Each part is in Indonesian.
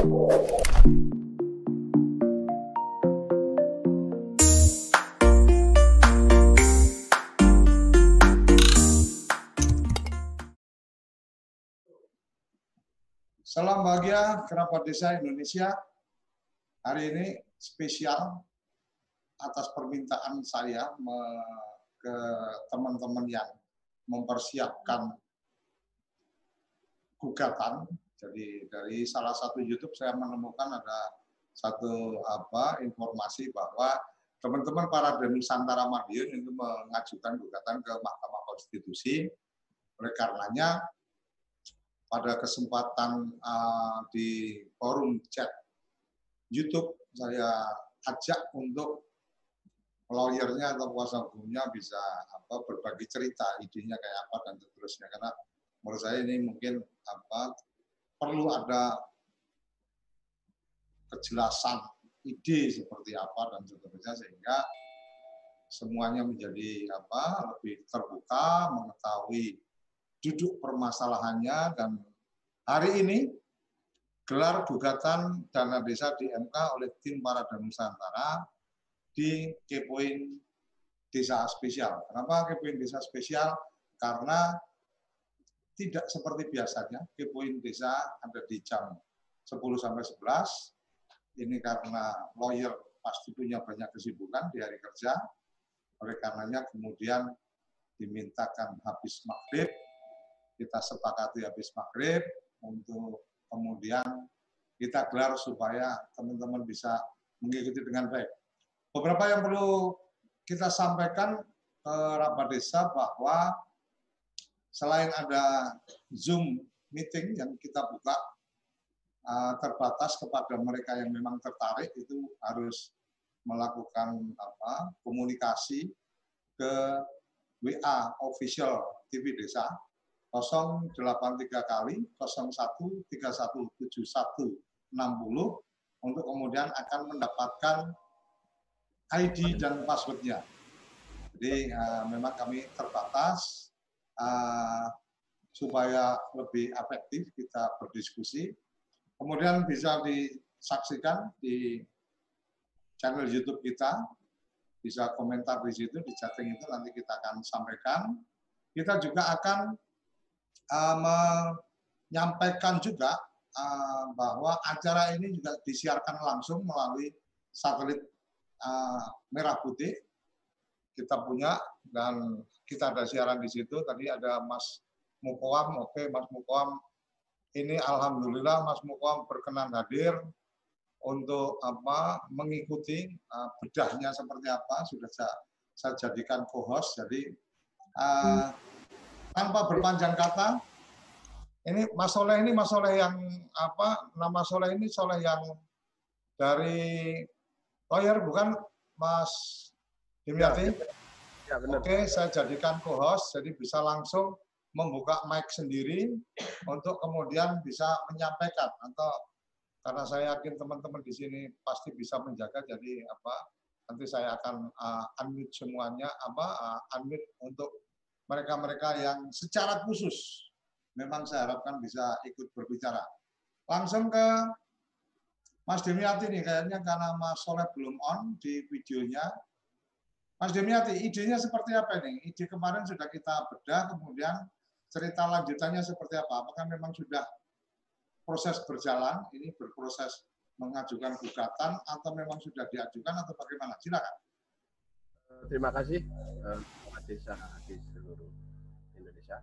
Salam bahagia kerabat desa Indonesia. Hari ini spesial atas permintaan saya ke teman-teman yang mempersiapkan gugatan. Jadi dari salah satu YouTube saya menemukan ada satu apa informasi bahwa teman-teman para Nusantara Madiun itu mengajukan gugatan ke Mahkamah Konstitusi. Oleh karenanya pada kesempatan uh, di forum chat YouTube saya ajak untuk lawyernya atau kuasa hukumnya bisa apa berbagi cerita idenya kayak apa dan seterusnya karena menurut saya ini mungkin apa perlu ada kejelasan ide seperti apa dan seterusnya sehingga semuanya menjadi apa lebih terbuka mengetahui duduk permasalahannya dan hari ini gelar gugatan dana desa di MK oleh tim para Nusantara di Kepoin Desa Spesial. Kenapa Kepoin Desa Spesial? Karena tidak seperti biasanya Kepoin Desa ada di jam 10 sampai 11. Ini karena lawyer pasti punya banyak kesibukan di hari kerja. Oleh karenanya kemudian dimintakan habis maghrib kita sepakati habis maghrib untuk kemudian kita gelar supaya teman-teman bisa mengikuti dengan baik. Beberapa yang perlu kita sampaikan ke rapat desa bahwa selain ada Zoom meeting yang kita buka uh, terbatas kepada mereka yang memang tertarik itu harus melakukan apa komunikasi ke WA official TV desa 083 kali 01317160 untuk kemudian akan mendapatkan ID dan passwordnya. Jadi uh, memang kami terbatas uh, supaya lebih efektif kita berdiskusi. Kemudian bisa disaksikan di channel YouTube kita, bisa komentar di situ, di chatting itu nanti kita akan sampaikan. Kita juga akan uh, menyampaikan juga uh, bahwa acara ini juga disiarkan langsung melalui satelit uh, merah putih kita punya dan kita ada siaran di situ. Tadi ada Mas Mukoam, oke Mas Mukoam ini alhamdulillah Mas Mukoam berkenan hadir untuk apa mengikuti uh, bedahnya seperti apa sudah saya, saya jadikan co-host jadi uh, tanpa berpanjang kata, ini Mas Soleh ini Mas Soleh yang apa? Nama Soleh ini Soleh yang dari lawyer bukan Mas Dimyati? Ya, benar. Oke, saya jadikan co-host, jadi bisa langsung membuka mic sendiri untuk kemudian bisa menyampaikan atau karena saya yakin teman-teman di sini pasti bisa menjaga jadi apa nanti saya akan uh, unmute semuanya apa uh, unmute untuk mereka-mereka yang secara khusus memang saya harapkan bisa ikut berbicara. Langsung ke Mas Demiati nih, kayaknya karena Mas Soleh belum on di videonya. Mas Demiati, idenya seperti apa ini? Ide kemarin sudah kita bedah, kemudian cerita lanjutannya seperti apa? Apakah memang sudah proses berjalan, ini berproses mengajukan gugatan, atau memang sudah diajukan, atau bagaimana? Silakan. Terima kasih. Eh, desa di seluruh Indonesia.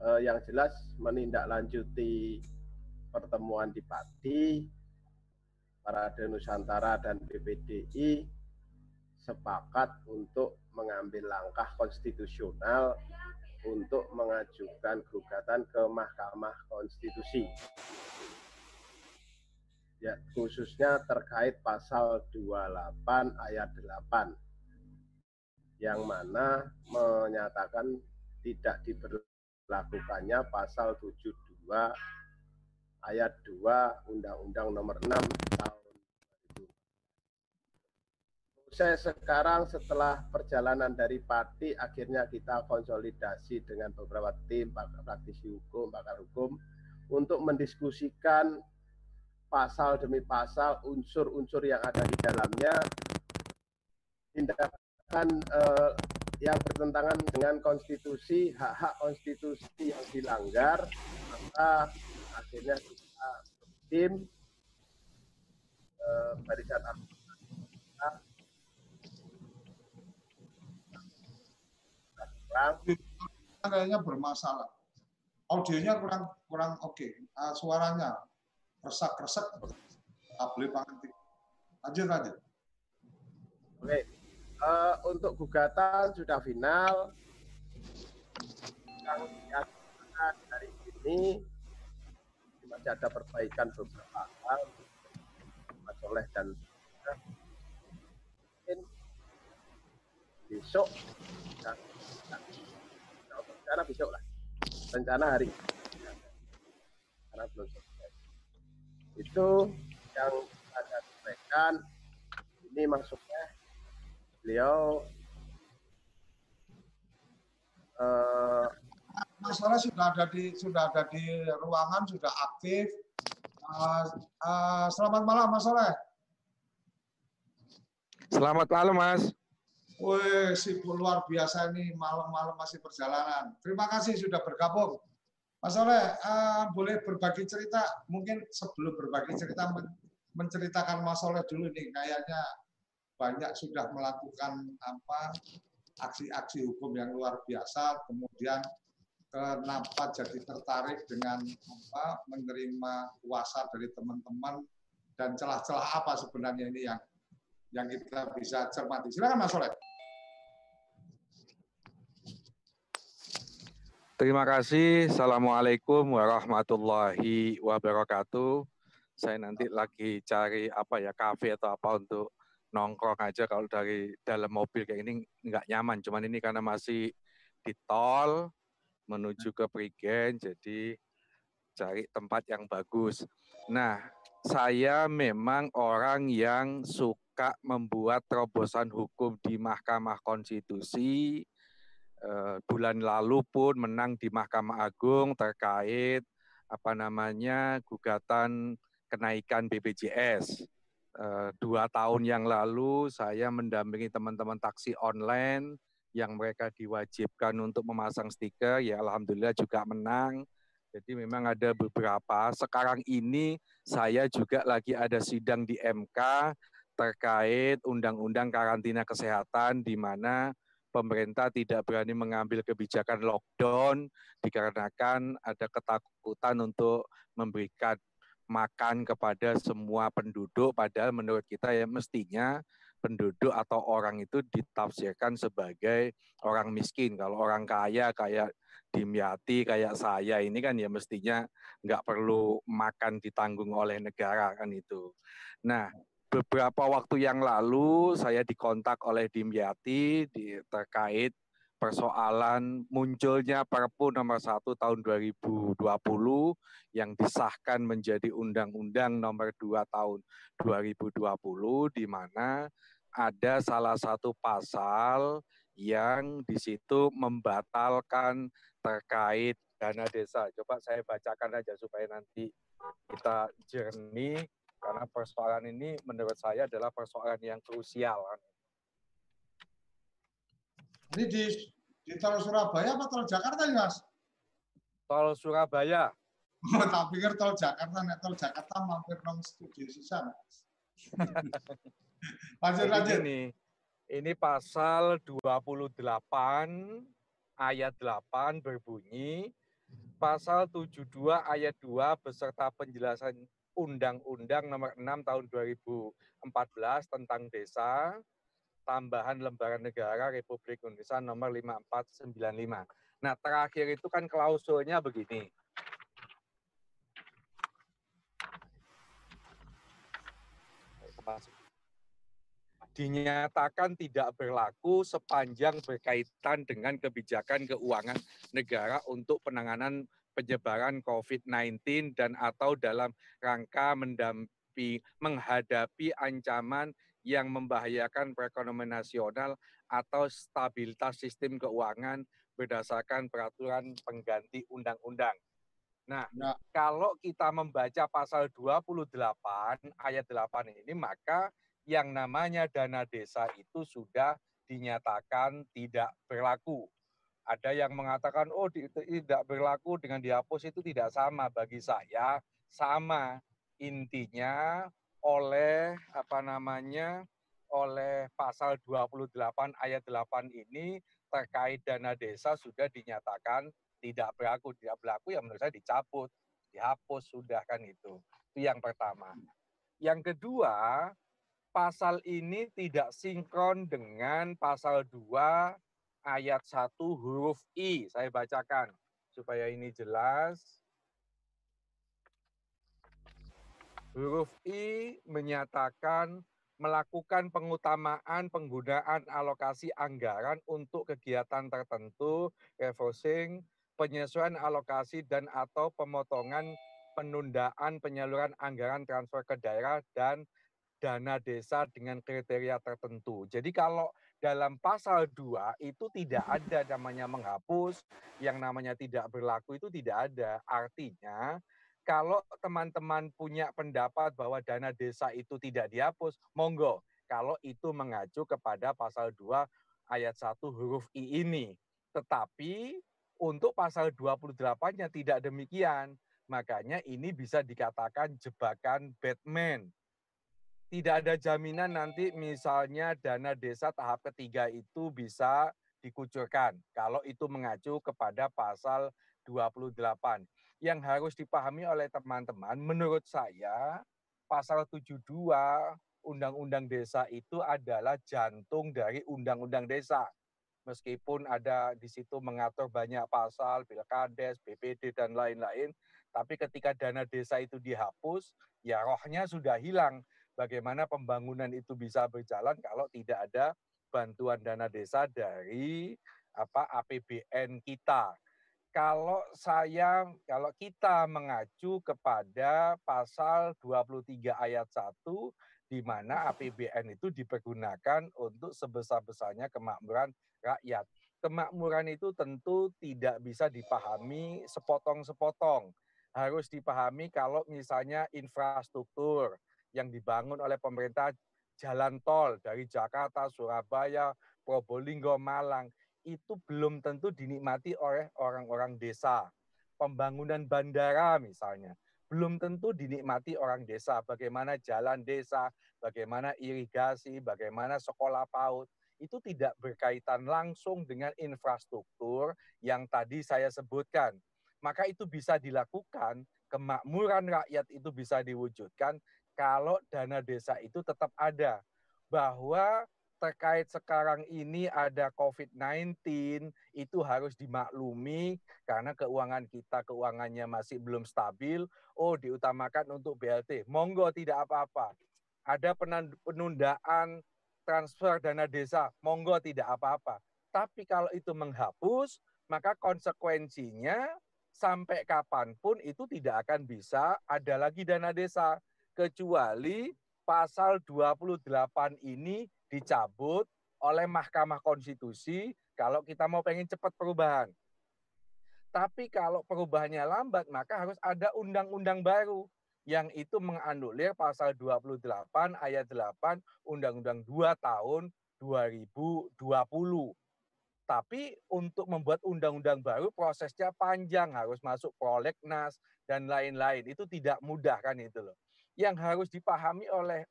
Uh, yang jelas menindaklanjuti pertemuan di Pati, para Nusantara dan BPDI sepakat untuk mengambil langkah konstitusional untuk mengajukan gugatan ke Mahkamah Konstitusi. Ya, khususnya terkait pasal 28 ayat 8 yang mana menyatakan tidak diberlakukannya pasal 72 ayat 2 Undang-Undang Nomor 6 tahun 2000. Saya sekarang setelah perjalanan dari Pati akhirnya kita konsolidasi dengan beberapa tim pakar praktisi hukum, pakar hukum untuk mendiskusikan pasal demi pasal, unsur-unsur yang ada di dalamnya, tindakan eh, yang bertentangan dengan konstitusi, hak-hak konstitusi yang dilanggar, maka akhirnya kita tim eh, barisan kayaknya bermasalah. Audionya kurang kurang oke. Okay. Uh, suaranya resak resak. Tablet banget. Lanjut lanjut. Oke. Okay. Uh, untuk gugatan sudah final. Yang dari ini masih ada perbaikan beberapa hal. Mas Soleh dan besok dan rencana besok lah. Rencana hari. Karena belum selesai. Itu yang ada sampaikan. Ini maksudnya beliau uh, masalah sudah ada di sudah ada di ruangan sudah aktif. Uh, uh, selamat malam Mas Soleh. Selamat malam Mas Wih, sibuk luar biasa ini malam-malam masih perjalanan. Terima kasih sudah bergabung. Mas Oleh, uh, boleh berbagi cerita, mungkin sebelum berbagi cerita menceritakan Mas Oleh dulu nih, kayaknya banyak sudah melakukan apa aksi-aksi hukum yang luar biasa, kemudian kenapa jadi tertarik dengan apa menerima kuasa dari teman-teman dan celah-celah apa sebenarnya ini yang yang kita bisa cermati. Silakan Mas Oleh. Terima kasih. Assalamualaikum warahmatullahi wabarakatuh. Saya nanti lagi cari apa ya kafe atau apa untuk nongkrong aja kalau dari dalam mobil kayak ini nggak nyaman. Cuman ini karena masih di tol menuju ke Prigen, jadi cari tempat yang bagus. Nah, saya memang orang yang suka membuat terobosan hukum di Mahkamah Konstitusi, bulan lalu pun menang di Mahkamah Agung terkait apa namanya gugatan kenaikan BPJS. Eh, dua tahun yang lalu saya mendampingi teman-teman taksi online yang mereka diwajibkan untuk memasang stiker, ya alhamdulillah juga menang. Jadi memang ada beberapa. Sekarang ini saya juga lagi ada sidang di MK terkait undang-undang karantina kesehatan di mana pemerintah tidak berani mengambil kebijakan lockdown dikarenakan ada ketakutan untuk memberikan makan kepada semua penduduk padahal menurut kita ya mestinya penduduk atau orang itu ditafsirkan sebagai orang miskin. Kalau orang kaya kayak Dimyati, kayak saya ini kan ya mestinya nggak perlu makan ditanggung oleh negara kan itu. Nah, beberapa waktu yang lalu saya dikontak oleh Dimyati di, terkait persoalan munculnya Perpu nomor 1 tahun 2020 yang disahkan menjadi Undang-Undang nomor 2 tahun 2020 di mana ada salah satu pasal yang di situ membatalkan terkait dana desa. Coba saya bacakan aja supaya nanti kita jernih karena persoalan ini menurut saya adalah persoalan yang krusial. Ini di, di tol Surabaya apa tol Jakarta ya, Mas? Tol Surabaya. Oh, tak pikir tol Jakarta, nek tol Jakarta mampir nong studio sisa, Mas. lanjut, lanjut. Ini, ini pasal 28 ayat 8 berbunyi, pasal 72 ayat 2 beserta penjelasan Undang-Undang Nomor 6 Tahun 2014 tentang Desa, tambahan lembaran negara Republik Indonesia Nomor 5495. Nah, terakhir itu kan klausulnya begini. dinyatakan tidak berlaku sepanjang berkaitan dengan kebijakan keuangan negara untuk penanganan penyebaran COVID-19 dan atau dalam rangka mendampi, menghadapi ancaman yang membahayakan perekonomian nasional atau stabilitas sistem keuangan berdasarkan peraturan pengganti undang-undang. Nah, ya. kalau kita membaca pasal 28 ayat 8 ini, maka yang namanya dana desa itu sudah dinyatakan tidak berlaku. Ada yang mengatakan, oh tidak berlaku dengan dihapus itu tidak sama. Bagi saya, sama. Intinya oleh apa namanya oleh pasal 28 ayat 8 ini terkait dana desa sudah dinyatakan tidak berlaku, tidak berlaku ya menurut saya dicabut, dihapus sudah kan itu. Itu yang pertama. Yang kedua, pasal ini tidak sinkron dengan pasal 2 ayat 1 huruf I. Saya bacakan supaya ini jelas. Huruf I menyatakan melakukan pengutamaan penggunaan alokasi anggaran untuk kegiatan tertentu, refocusing, penyesuaian alokasi dan atau pemotongan penundaan penyaluran anggaran transfer ke daerah dan dana desa dengan kriteria tertentu. Jadi kalau dalam pasal 2 itu tidak ada namanya menghapus, yang namanya tidak berlaku itu tidak ada. Artinya kalau teman-teman punya pendapat bahwa dana desa itu tidak dihapus, monggo. Kalau itu mengacu kepada pasal 2 ayat 1 huruf I ini. Tetapi untuk pasal 28-nya tidak demikian. Makanya ini bisa dikatakan jebakan Batman. Tidak ada jaminan nanti misalnya dana desa tahap ketiga itu bisa dikucurkan. Kalau itu mengacu kepada pasal 28. Yang harus dipahami oleh teman-teman, menurut saya pasal 72 Undang-Undang Desa itu adalah jantung dari Undang-Undang Desa meskipun ada di situ mengatur banyak pasal, pilkades, BPD, dan lain-lain, tapi ketika dana desa itu dihapus, ya rohnya sudah hilang. Bagaimana pembangunan itu bisa berjalan kalau tidak ada bantuan dana desa dari apa APBN kita. Kalau saya, kalau kita mengacu kepada pasal 23 ayat 1, di mana APBN itu dipergunakan untuk sebesar-besarnya kemakmuran rakyat. Kemakmuran itu tentu tidak bisa dipahami sepotong-sepotong. Harus dipahami kalau misalnya infrastruktur yang dibangun oleh pemerintah jalan tol dari Jakarta, Surabaya, Probolinggo, Malang itu belum tentu dinikmati oleh orang-orang desa. Pembangunan bandara misalnya belum tentu dinikmati orang desa. Bagaimana jalan desa, bagaimana irigasi, bagaimana sekolah PAUD itu tidak berkaitan langsung dengan infrastruktur yang tadi saya sebutkan. Maka itu bisa dilakukan, kemakmuran rakyat itu bisa diwujudkan kalau dana desa itu tetap ada. Bahwa terkait sekarang ini ada COVID-19 itu harus dimaklumi karena keuangan kita keuangannya masih belum stabil. Oh, diutamakan untuk BLT. Monggo tidak apa-apa. Ada penundaan transfer dana desa, monggo tidak apa-apa. Tapi kalau itu menghapus, maka konsekuensinya sampai kapan pun itu tidak akan bisa ada lagi dana desa. Kecuali pasal 28 ini dicabut oleh Mahkamah Konstitusi kalau kita mau pengen cepat perubahan. Tapi kalau perubahannya lambat, maka harus ada undang-undang baru yang itu menganulir pasal 28 ayat 8 Undang-Undang 2 tahun 2020. Tapi untuk membuat undang-undang baru prosesnya panjang, harus masuk prolegnas dan lain-lain. Itu tidak mudah kan itu loh. Yang harus dipahami oleh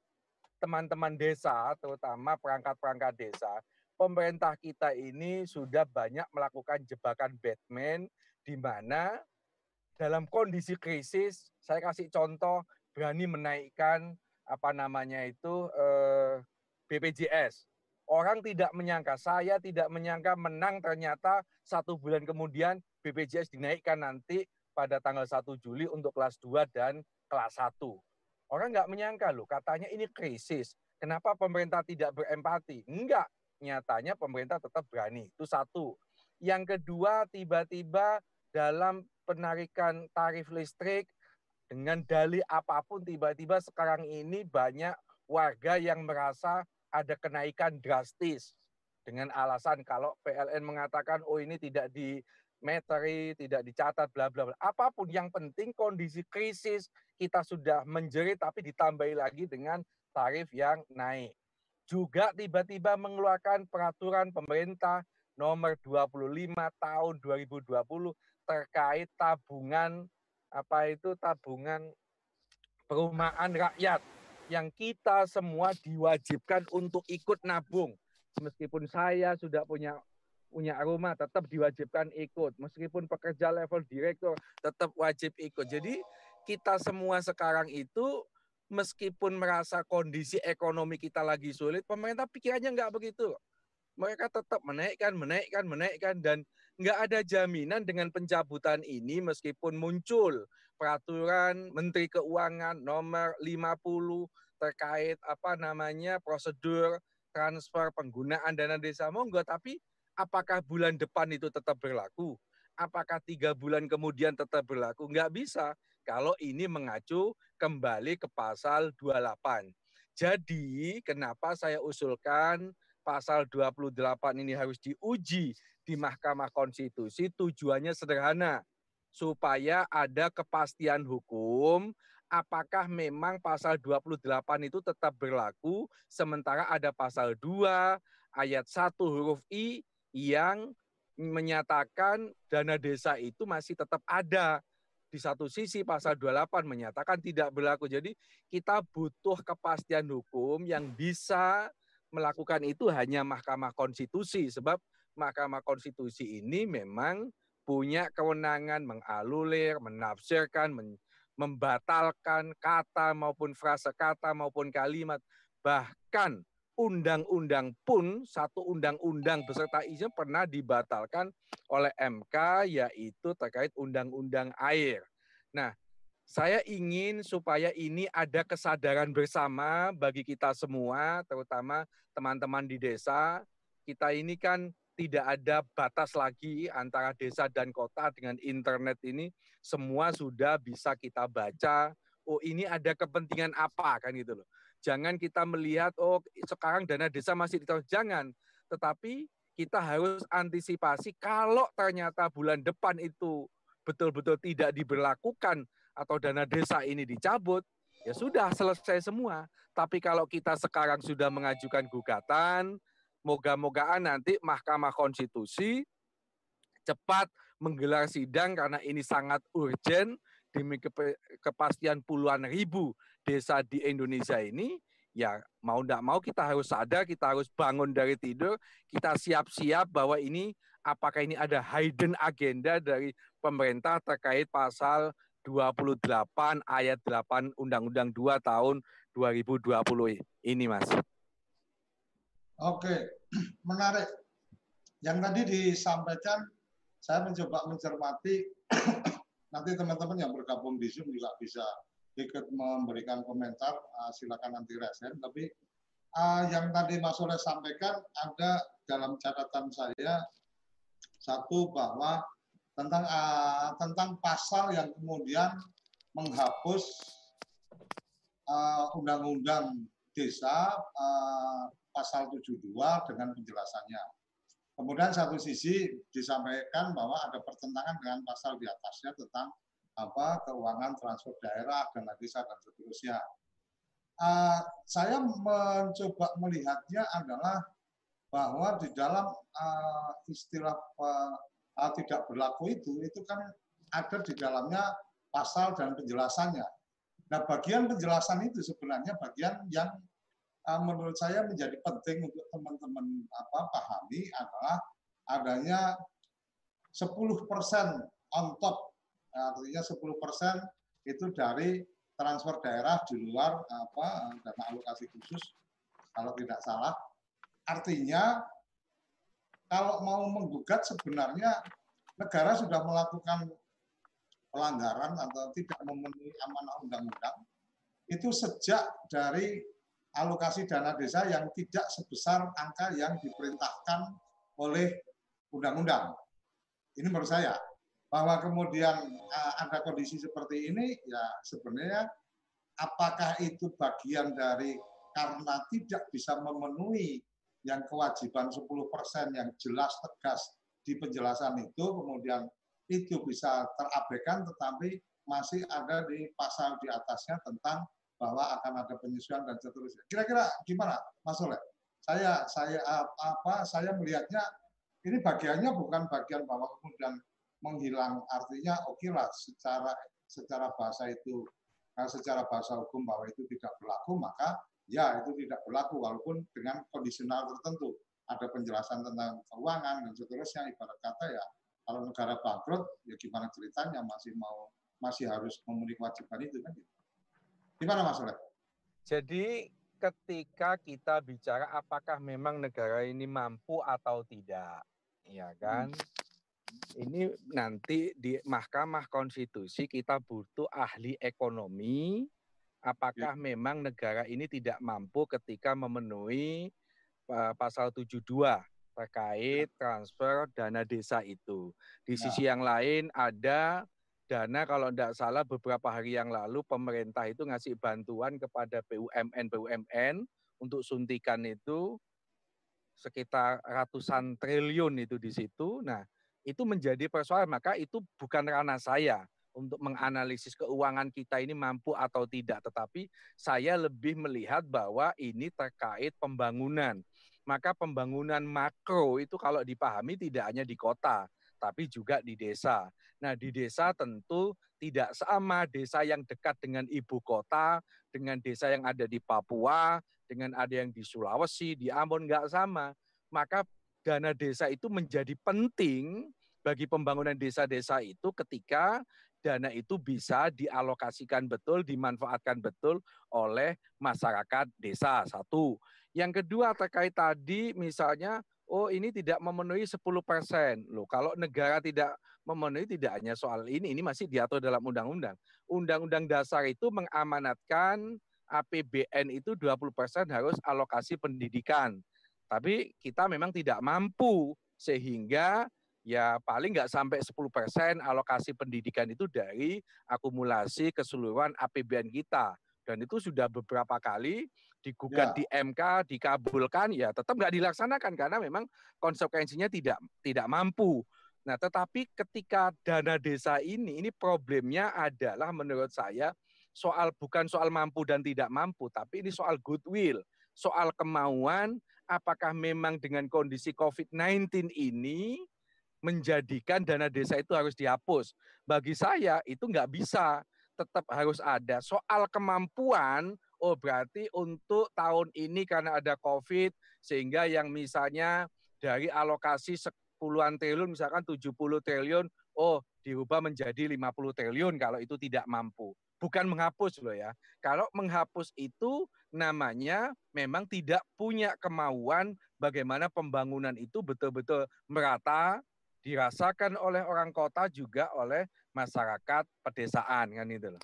teman-teman desa, terutama perangkat-perangkat desa, pemerintah kita ini sudah banyak melakukan jebakan Batman di mana dalam kondisi krisis, saya kasih contoh berani menaikkan apa namanya itu eh, BPJS. Orang tidak menyangka, saya tidak menyangka menang ternyata satu bulan kemudian BPJS dinaikkan nanti pada tanggal 1 Juli untuk kelas 2 dan kelas 1. Orang nggak menyangka loh, katanya ini krisis. Kenapa pemerintah tidak berempati? Enggak, nyatanya pemerintah tetap berani. Itu satu. Yang kedua, tiba-tiba dalam penarikan tarif listrik dengan dalih apa pun tiba-tiba sekarang ini banyak warga yang merasa ada kenaikan drastis dengan alasan kalau PLN mengatakan oh ini tidak di meteri, tidak dicatat, bla bla bla. Apa pun yang penting kondisi krisis kita sudah menjerit tapi ditambahi lagi dengan tarif yang naik. Juga tiba-tiba mengeluarkan peraturan pemerintah nomor 25 tahun 2020 terkait tabungan apa itu tabungan perumahan rakyat yang kita semua diwajibkan untuk ikut nabung. Meskipun saya sudah punya punya rumah tetap diwajibkan ikut. Meskipun pekerja level direktur tetap wajib ikut. Jadi kita semua sekarang itu meskipun merasa kondisi ekonomi kita lagi sulit, pemerintah pikirannya nggak begitu. Mereka tetap menaikkan, menaikkan, menaikkan, dan nggak ada jaminan dengan pencabutan ini meskipun muncul peraturan Menteri Keuangan nomor 50 terkait apa namanya prosedur transfer penggunaan dana desa monggo tapi apakah bulan depan itu tetap berlaku? Apakah tiga bulan kemudian tetap berlaku? Enggak bisa kalau ini mengacu kembali ke pasal 28. Jadi kenapa saya usulkan pasal 28 ini harus diuji di Mahkamah Konstitusi tujuannya sederhana supaya ada kepastian hukum apakah memang pasal 28 itu tetap berlaku sementara ada pasal 2 ayat 1 huruf I yang menyatakan dana desa itu masih tetap ada. Di satu sisi pasal 28 menyatakan tidak berlaku. Jadi kita butuh kepastian hukum yang bisa melakukan itu hanya Mahkamah Konstitusi. Sebab Mahkamah Konstitusi ini memang punya kewenangan mengalulir, menafsirkan, membatalkan kata maupun frase kata maupun kalimat. Bahkan undang-undang pun satu undang-undang beserta isinya pernah dibatalkan oleh MK yaitu terkait undang-undang air. Nah, saya ingin supaya ini ada kesadaran bersama bagi kita semua, terutama teman-teman di desa. Kita ini kan tidak ada batas lagi antara desa dan kota dengan internet ini. Semua sudah bisa kita baca. Oh, ini ada kepentingan apa kan gitu loh. Jangan kita melihat oh sekarang dana desa masih ditaruh jangan, tetapi kita harus antisipasi kalau ternyata bulan depan itu betul-betul tidak diberlakukan atau dana desa ini dicabut, ya sudah selesai semua. Tapi kalau kita sekarang sudah mengajukan gugatan, moga-mogaan nanti Mahkamah Konstitusi cepat menggelar sidang karena ini sangat urgent demi kepastian puluhan ribu desa di Indonesia ini, ya mau tidak mau kita harus sadar, kita harus bangun dari tidur, kita siap-siap bahwa ini apakah ini ada hidden agenda dari pemerintah terkait pasal 28 ayat 8 Undang-Undang 2 tahun 2020 ini, Mas. Oke, menarik. Yang tadi disampaikan, saya mencoba mencermati, nanti teman-teman yang bergabung di Zoom juga bisa ikut memberikan komentar, uh, silakan nanti resen. Tapi uh, yang tadi Mas Soleh sampaikan ada dalam catatan saya satu bahwa tentang uh, tentang pasal yang kemudian menghapus undang-undang uh, desa uh, pasal 72 dengan penjelasannya. Kemudian satu sisi disampaikan bahwa ada pertentangan dengan pasal di atasnya tentang apa keuangan transfer daerah dan desa dan seterusnya. Uh, saya mencoba melihatnya adalah bahwa di dalam uh, istilah uh, uh, tidak berlaku itu itu kan ada di dalamnya pasal dan penjelasannya. Nah, bagian penjelasan itu sebenarnya bagian yang uh, menurut saya menjadi penting untuk teman-teman apa pahami adalah adanya 10% on top artinya 10% itu dari transfer daerah di luar apa dana alokasi khusus kalau tidak salah. Artinya kalau mau menggugat sebenarnya negara sudah melakukan pelanggaran atau tidak memenuhi amanah undang-undang itu sejak dari alokasi dana desa yang tidak sebesar angka yang diperintahkan oleh undang-undang. Ini menurut saya bahwa kemudian uh, ada kondisi seperti ini ya sebenarnya apakah itu bagian dari karena tidak bisa memenuhi yang kewajiban 10% yang jelas tegas di penjelasan itu kemudian itu bisa terabaikan tetapi masih ada di pasal di atasnya tentang bahwa akan ada penyesuaian dan seterusnya. Kira-kira gimana, Mas Oleh? Saya saya apa saya melihatnya ini bagiannya bukan bagian bahwa kemudian menghilang artinya oke okay lah secara secara bahasa itu secara bahasa hukum bahwa itu tidak berlaku maka ya itu tidak berlaku walaupun dengan kondisional tertentu ada penjelasan tentang keuangan dan seterusnya ibarat kata ya kalau negara bangkrut ya gimana ceritanya masih mau masih harus memenuhi kewajiban itu kan gitu. Gimana Mas Oleh? Jadi ketika kita bicara apakah memang negara ini mampu atau tidak, ya kan? Hmm. Ini nanti di Mahkamah Konstitusi kita butuh ahli ekonomi apakah ya. memang negara ini tidak mampu ketika memenuhi uh, pasal 72 terkait transfer dana desa itu. Di ya. sisi yang lain ada dana kalau tidak salah beberapa hari yang lalu pemerintah itu ngasih bantuan kepada BUMN BUMN untuk suntikan itu sekitar ratusan triliun itu di situ. Nah, itu menjadi persoalan maka itu bukan ranah saya untuk menganalisis keuangan kita ini mampu atau tidak, tetapi saya lebih melihat bahwa ini terkait pembangunan maka pembangunan makro itu kalau dipahami tidak hanya di kota, tapi juga di desa. Nah, di desa tentu tidak sama desa yang dekat dengan ibu kota, dengan desa yang ada di Papua, dengan ada yang di Sulawesi, di Ambon, nggak sama. Maka dana desa itu menjadi penting bagi pembangunan desa-desa itu ketika dana itu bisa dialokasikan betul, dimanfaatkan betul oleh masyarakat desa. Satu. Yang kedua terkait tadi misalnya oh ini tidak memenuhi 10 persen. Loh, kalau negara tidak memenuhi tidak hanya soal ini, ini masih diatur dalam undang-undang. Undang-undang dasar itu mengamanatkan APBN itu 20 persen harus alokasi pendidikan. Tapi kita memang tidak mampu sehingga ya paling nggak sampai 10 persen alokasi pendidikan itu dari akumulasi keseluruhan APBN kita. Dan itu sudah beberapa kali digugat ya. di MK, dikabulkan, ya tetap nggak dilaksanakan karena memang konsekuensinya tidak tidak mampu. Nah, tetapi ketika dana desa ini, ini problemnya adalah menurut saya soal bukan soal mampu dan tidak mampu, tapi ini soal goodwill, soal kemauan, apakah memang dengan kondisi COVID-19 ini menjadikan dana desa itu harus dihapus. Bagi saya itu nggak bisa, tetap harus ada. Soal kemampuan oh berarti untuk tahun ini karena ada COVID sehingga yang misalnya dari alokasi sepuluhan triliun misalkan 70 triliun oh dirubah menjadi 50 triliun kalau itu tidak mampu. Bukan menghapus loh ya. Kalau menghapus itu namanya memang tidak punya kemauan bagaimana pembangunan itu betul-betul merata, dirasakan oleh orang kota juga oleh masyarakat pedesaan kan itu loh.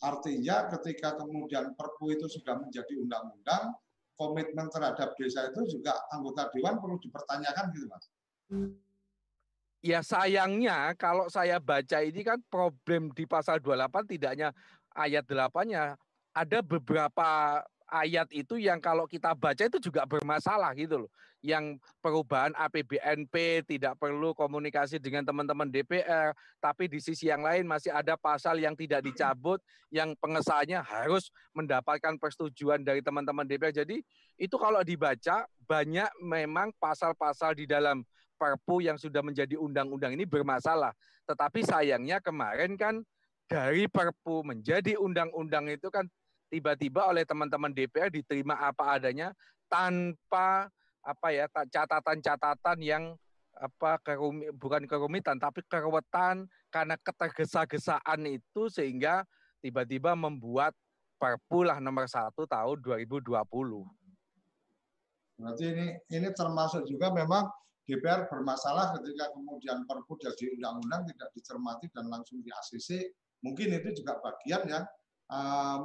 Artinya ketika kemudian Perpu itu sudah menjadi undang-undang, komitmen terhadap desa itu juga anggota dewan perlu dipertanyakan gitu mas. Ya sayangnya kalau saya baca ini kan problem di pasal 28 tidak hanya ayat 8-nya, ada beberapa ayat itu yang kalau kita baca itu juga bermasalah gitu loh. Yang perubahan APBNP tidak perlu komunikasi dengan teman-teman DPR, tapi di sisi yang lain masih ada pasal yang tidak dicabut, yang pengesahannya harus mendapatkan persetujuan dari teman-teman DPR. Jadi itu kalau dibaca banyak memang pasal-pasal di dalam Perpu yang sudah menjadi undang-undang ini bermasalah. Tetapi sayangnya kemarin kan dari Perpu menjadi undang-undang itu kan tiba-tiba oleh teman-teman DPR diterima apa adanya tanpa apa ya catatan-catatan yang apa kerumi, bukan kerumitan tapi keruwetan karena ketergesa-gesaan itu sehingga tiba-tiba membuat Perpu lah nomor satu tahun 2020. Berarti ini ini termasuk juga memang DPR bermasalah ketika kemudian Perpu jadi undang-undang tidak dicermati dan langsung di ACC. Mungkin itu juga bagian yang Eh,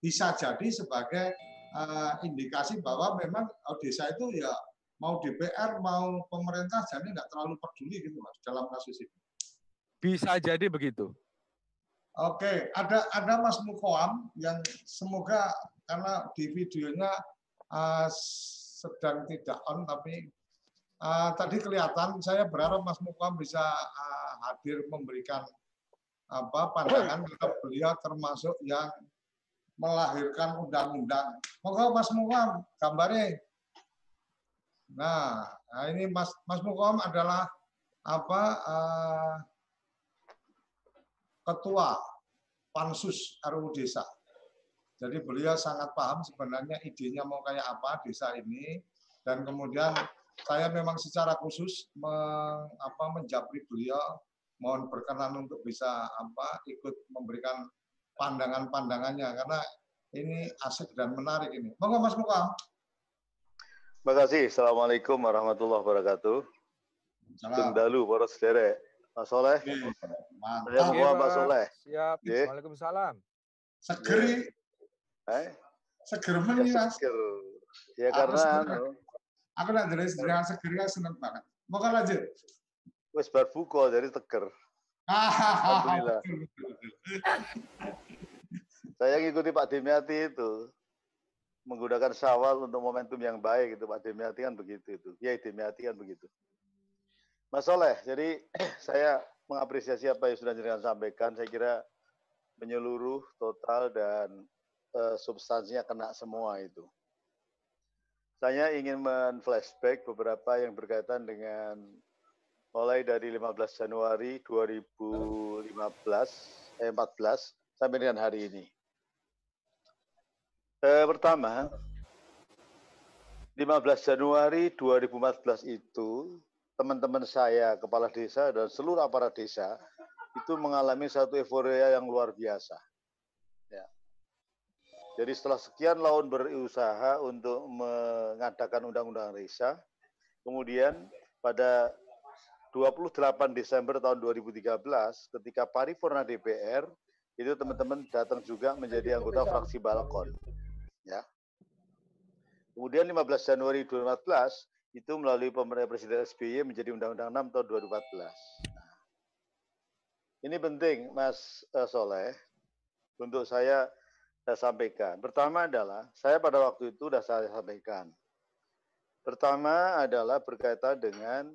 bisa jadi sebagai eh, indikasi bahwa memang oh, desa itu ya mau DPR mau pemerintah jadi nggak terlalu peduli gitu mas dalam kasus ini. Bisa jadi begitu. Oke, ada ada Mas Mukoam yang semoga karena di videonya uh, sedang tidak on tapi uh, tadi kelihatan saya berharap Mas Mukom bisa uh, hadir memberikan apa pandangan karena beliau termasuk yang melahirkan undang-undang. Moga Mas Mukom gambarnya. Nah, nah ini Mas Mas Mukom adalah apa uh, ketua pansus RUU Desa. Jadi beliau sangat paham sebenarnya idenya mau kayak apa desa ini dan kemudian saya memang secara khusus meng, apa, menjapri beliau mohon berkenan untuk bisa apa ikut memberikan pandangan-pandangannya karena ini asik dan menarik ini. Monggo Mas Muka. Terima kasih. Assalamualaikum warahmatullahi wabarakatuh. Salam. dalu para sederek. Mas Soleh. Mantap. Saya Mas Soleh. Siap. Ye. Waalaikumsalam. Segeri. Eh? Seger Ya, Mas. seger. Ya karena anu, Aku nak jelas dengan seger seneng banget. Mau kan lanjut. wis bar buka jadi teger. Alhamdulillah. Saya ngikuti Pak Demiati itu menggunakan syawal untuk momentum yang baik itu Pak Demiati kan begitu itu. Ya Demiati kan begitu. Mas Soleh, jadi saya mengapresiasi apa yang sudah jenengan sampaikan. Saya kira menyeluruh total dan eh, substansinya kena semua itu. Saya ingin men-flashback beberapa yang berkaitan dengan mulai dari 15 Januari 2015 eh 14 sampai dengan hari ini. Eh, pertama, 15 Januari 2014 itu teman-teman saya kepala desa dan seluruh aparat desa itu mengalami satu euforia yang luar biasa. Jadi setelah sekian tahun berusaha untuk mengadakan undang-undang desa, kemudian pada 28 Desember tahun 2013 ketika paripurna DPR itu teman-teman datang juga menjadi anggota fraksi Balkon. Ya. Kemudian 15 Januari 2014 itu melalui pemerintah Presiden SBY menjadi Undang-Undang 6 tahun 2014. Nah, ini penting Mas eh, Soleh untuk saya, saya sampaikan. Pertama adalah saya pada waktu itu sudah saya sampaikan. Pertama adalah berkaitan dengan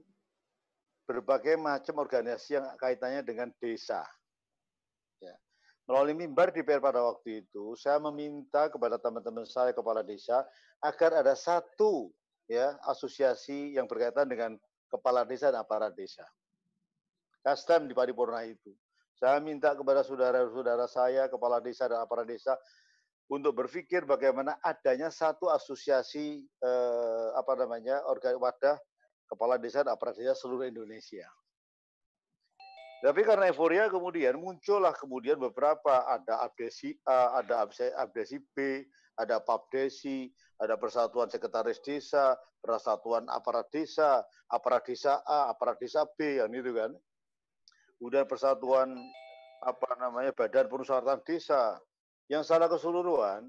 berbagai macam organisasi yang kaitannya dengan desa. Ya. Melalui mimbar DPR pada waktu itu, saya meminta kepada teman-teman saya kepala desa agar ada satu ya asosiasi yang berkaitan dengan kepala desa dan aparat desa. Custom di paripurna itu. Saya minta kepada saudara-saudara saya, kepala desa dan aparat desa, untuk berpikir bagaimana adanya satu asosiasi eh, apa namanya organ wadah kepala desa dan aparat desa seluruh Indonesia. Tapi karena euforia kemudian muncullah kemudian beberapa ada abdesi A, ada abdesi B, ada PAPDESI, ada Persatuan Sekretaris Desa, Persatuan Aparat Desa, Aparat Desa A, Aparat Desa B, yang itu kan. Kemudian Persatuan apa namanya Badan Perusahaan Desa. Yang secara keseluruhan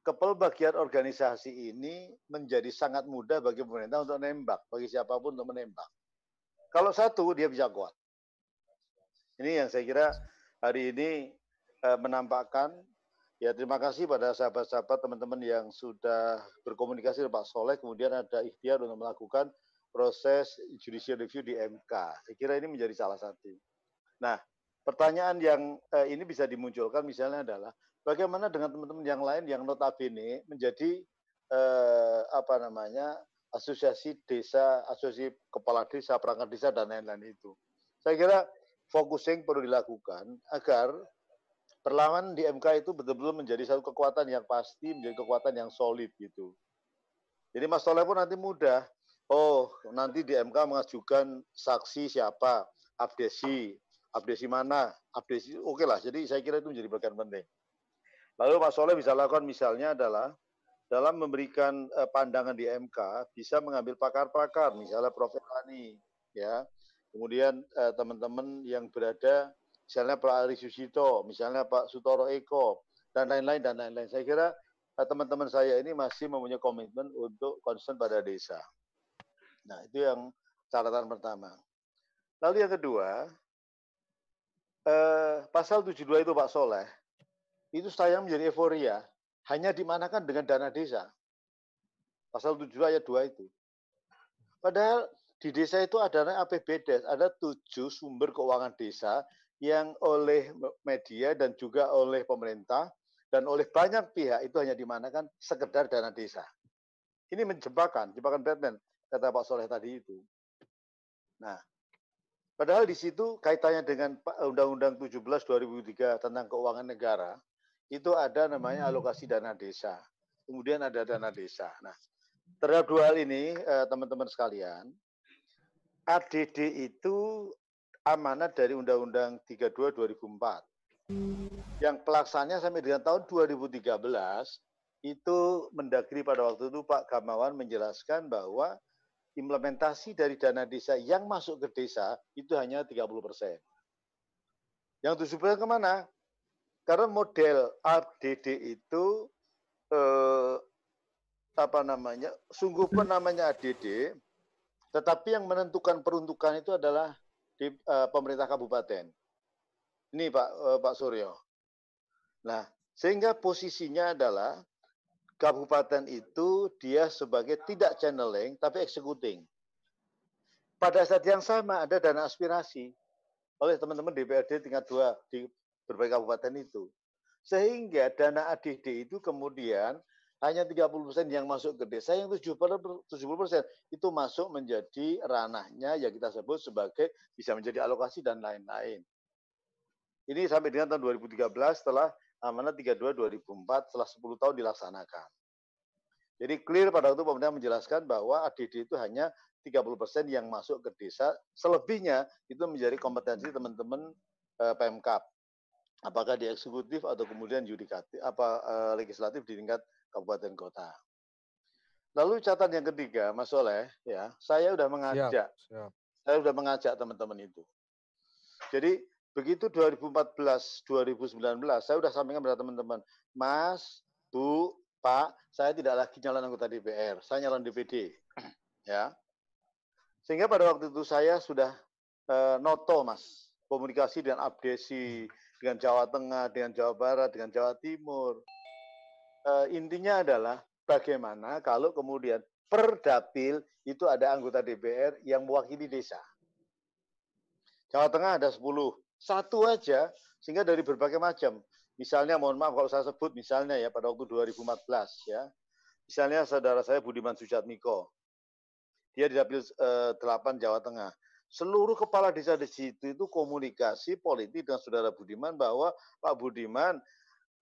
kepelbagian organisasi ini menjadi sangat mudah bagi pemerintah untuk menembak, bagi siapa pun untuk menembak. Kalau satu dia bisa kuat. Ini yang saya kira hari ini eh, menampakkan ya terima kasih pada sahabat-sahabat teman-teman yang sudah berkomunikasi dengan Pak Soleh kemudian ada ikhtiar untuk melakukan proses judicial review di MK. Saya kira ini menjadi salah satu. Nah, pertanyaan yang eh, ini bisa dimunculkan misalnya adalah bagaimana dengan teman-teman yang lain yang notabene menjadi eh, apa namanya asosiasi desa, asosiasi kepala desa, perangkat desa dan lain-lain itu. Saya kira focusing perlu dilakukan agar perlawanan di MK itu betul-betul menjadi satu kekuatan yang pasti, menjadi kekuatan yang solid gitu. Jadi Mas Toleh pun nanti mudah. Oh, nanti di MK mengajukan saksi siapa, abdesi, abdesi mana, abdesi, oke okay lah. Jadi saya kira itu menjadi bagian penting. Lalu Mas Soleh bisa lakukan misalnya adalah dalam memberikan uh, pandangan di MK bisa mengambil pakar-pakar, misalnya Prof. Elani, ya, kemudian uh, teman-teman yang berada misalnya Pak Ari Susito, misalnya Pak Sutoro Eko, dan lain-lain dan lain-lain. Saya kira teman-teman saya ini masih mempunyai komitmen untuk concern pada desa. Nah, itu yang catatan pertama. Lalu yang kedua, eh, pasal 72 itu Pak Soleh, itu sayang menjadi euforia, hanya dimanakan dengan dana desa. Pasal 72 ayat 2 itu. Padahal di desa itu ada APBD, ada tujuh sumber keuangan desa yang oleh media dan juga oleh pemerintah dan oleh banyak pihak itu hanya dimanakan sekedar dana desa. Ini menjebakan, jebakan Batman, kata Pak Soleh tadi itu. Nah, padahal di situ kaitannya dengan Undang-Undang 17 2003 tentang keuangan negara, itu ada namanya alokasi dana desa. Kemudian ada dana desa. Nah, terhadap dua hal ini, eh, teman-teman sekalian, ADD itu amanat dari Undang-Undang 32 2004. Yang pelaksanaannya sampai dengan tahun 2013 itu mendagri pada waktu itu Pak Gamawan menjelaskan bahwa implementasi dari dana desa yang masuk ke desa itu hanya 30 persen. Yang 70 persen ke mana? Karena model ADD itu eh, apa namanya, sungguh pun namanya ADD, tetapi yang menentukan peruntukan itu adalah di uh, pemerintah kabupaten. Ini Pak uh, Pak Suryo. Nah, sehingga posisinya adalah kabupaten itu dia sebagai tidak channeling tapi executing. Pada saat yang sama ada dana aspirasi oleh teman-teman DPRD tingkat dua di berbagai kabupaten itu. Sehingga dana ADD itu kemudian hanya 30% yang masuk ke desa, yang 70% itu masuk menjadi ranahnya yang kita sebut sebagai bisa menjadi alokasi dan lain-lain. Ini sampai dengan tahun 2013 setelah amanat 32 2004 setelah 10 tahun dilaksanakan. Jadi clear pada waktu pemerintah menjelaskan bahwa ADD itu hanya 30% yang masuk ke desa, selebihnya itu menjadi kompetensi teman-teman eh, PMK. Apakah di eksekutif atau kemudian yudikatif apa eh, legislatif di tingkat kabupaten kota. Lalu catatan yang ketiga, Mas Soleh, ya, saya sudah mengajak, siap, siap. saya sudah mengajak teman-teman itu. Jadi begitu 2014, 2019, saya sudah sampaikan kepada teman-teman, Mas, Bu, Pak, saya tidak lagi nyalon anggota DPR, saya nyalon DPD, ya. Sehingga pada waktu itu saya sudah uh, noto, Mas, komunikasi dan updasi dengan Jawa Tengah, dengan Jawa Barat, dengan Jawa Timur, uh, intinya adalah bagaimana kalau kemudian per dapil itu ada anggota DPR yang mewakili desa. Jawa Tengah ada 10, satu aja sehingga dari berbagai macam. Misalnya mohon maaf kalau saya sebut misalnya ya pada waktu 2014 ya. Misalnya saudara saya Budiman Sujatmiko. Dia di dapil eh, 8 Jawa Tengah. Seluruh kepala desa di situ itu komunikasi politik dengan saudara Budiman bahwa Pak Budiman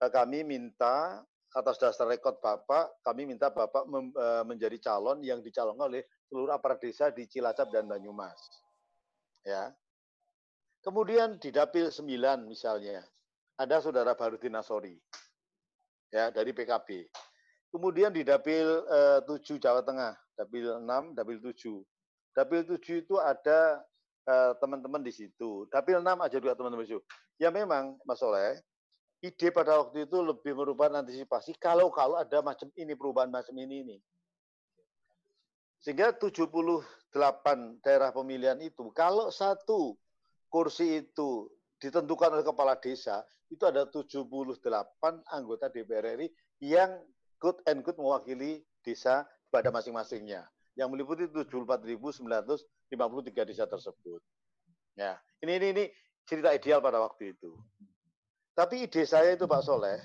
eh, kami minta atas dasar rekod Bapak, kami minta Bapak e, menjadi calon yang dicalonkan oleh seluruh aparat desa di Cilacap dan Banyumas. Ya. Kemudian di Dapil 9 misalnya, ada saudara Barudin Nasori ya dari PKB. Kemudian di Dapil uh, e, 7 Jawa Tengah, Dapil 6, Dapil 7. Dapil 7 itu ada e, teman-teman uh, di situ. Dapil 6 aja juga teman-teman di situ. Ya memang Mas Soleh, ide pada waktu itu lebih merupakan antisipasi kalau kalau ada macam ini perubahan macam ini ini. Sehingga 78 daerah pemilihan itu kalau satu kursi itu ditentukan oleh kepala desa, itu ada 78 anggota DPR RI yang good and good mewakili desa pada masing-masingnya yang meliputi 74.953 desa tersebut. Ya, ini ini ini cerita ideal pada waktu itu. Tapi ide saya itu Pak Soleh,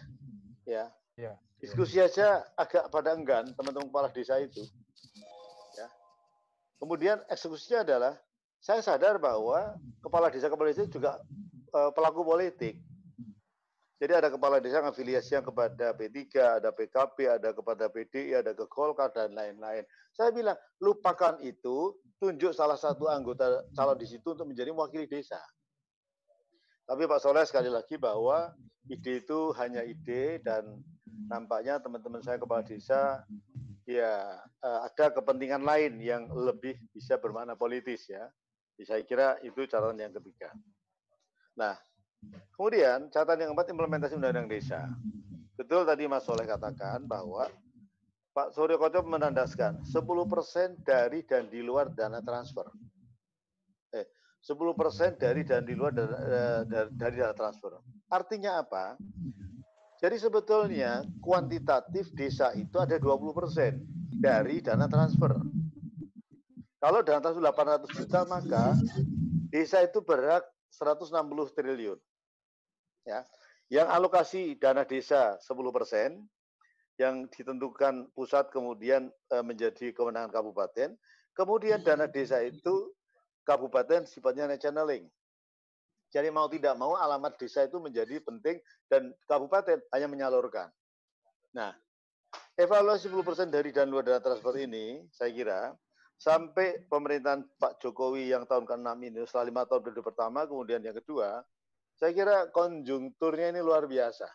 ya, ya diskusi aja agak pada enggan teman-teman kepala desa itu. Ya. Kemudian eksekusinya adalah saya sadar bahwa kepala desa kepala desa juga uh, pelaku politik. Jadi ada kepala desa yang afiliasinya kepada P3, ada PKP, ada kepada PDI, ada ke Golkar dan lain-lain. Saya bilang lupakan itu, tunjuk salah satu anggota calon di situ untuk menjadi mewakili desa. Tapi Pak Soleh sekali lagi bahwa ide itu hanya ide dan nampaknya teman-teman saya kepala desa ya eh, ada kepentingan lain yang lebih bisa bermakna politis ya. Saya kira itu catatan yang ketiga. Nah, kemudian catatan yang keempat implementasi undang-undang desa. Betul tadi Mas Soleh katakan bahwa Pak Suryo Koco menandaskan 10% dari dan di luar dana transfer. 10% dari dan di luar eh, dari, dari dana transfer. Artinya apa? Jadi sebetulnya kuantitatif desa itu ada 20% dari dana transfer. Kalau dana transaksi 800 juta maka desa itu berhak 160 triliun. Ya. Yang alokasi dana desa 10 persen, yang ditentukan pusat kemudian eh, menjadi kewenangan kabupaten, kemudian dana desa itu kabupaten sifatnya channeling. Jadi mau tidak mau alamat desa itu menjadi penting dan kabupaten hanya menyalurkan. Nah, evaluasi 10% dari dana luar dana transfer ini, saya kira sampai pemerintahan Pak Jokowi yang tahun ke-6 ini, setelah lima tahun periode pertama, kemudian yang kedua, saya kira konjungturnya ini luar biasa.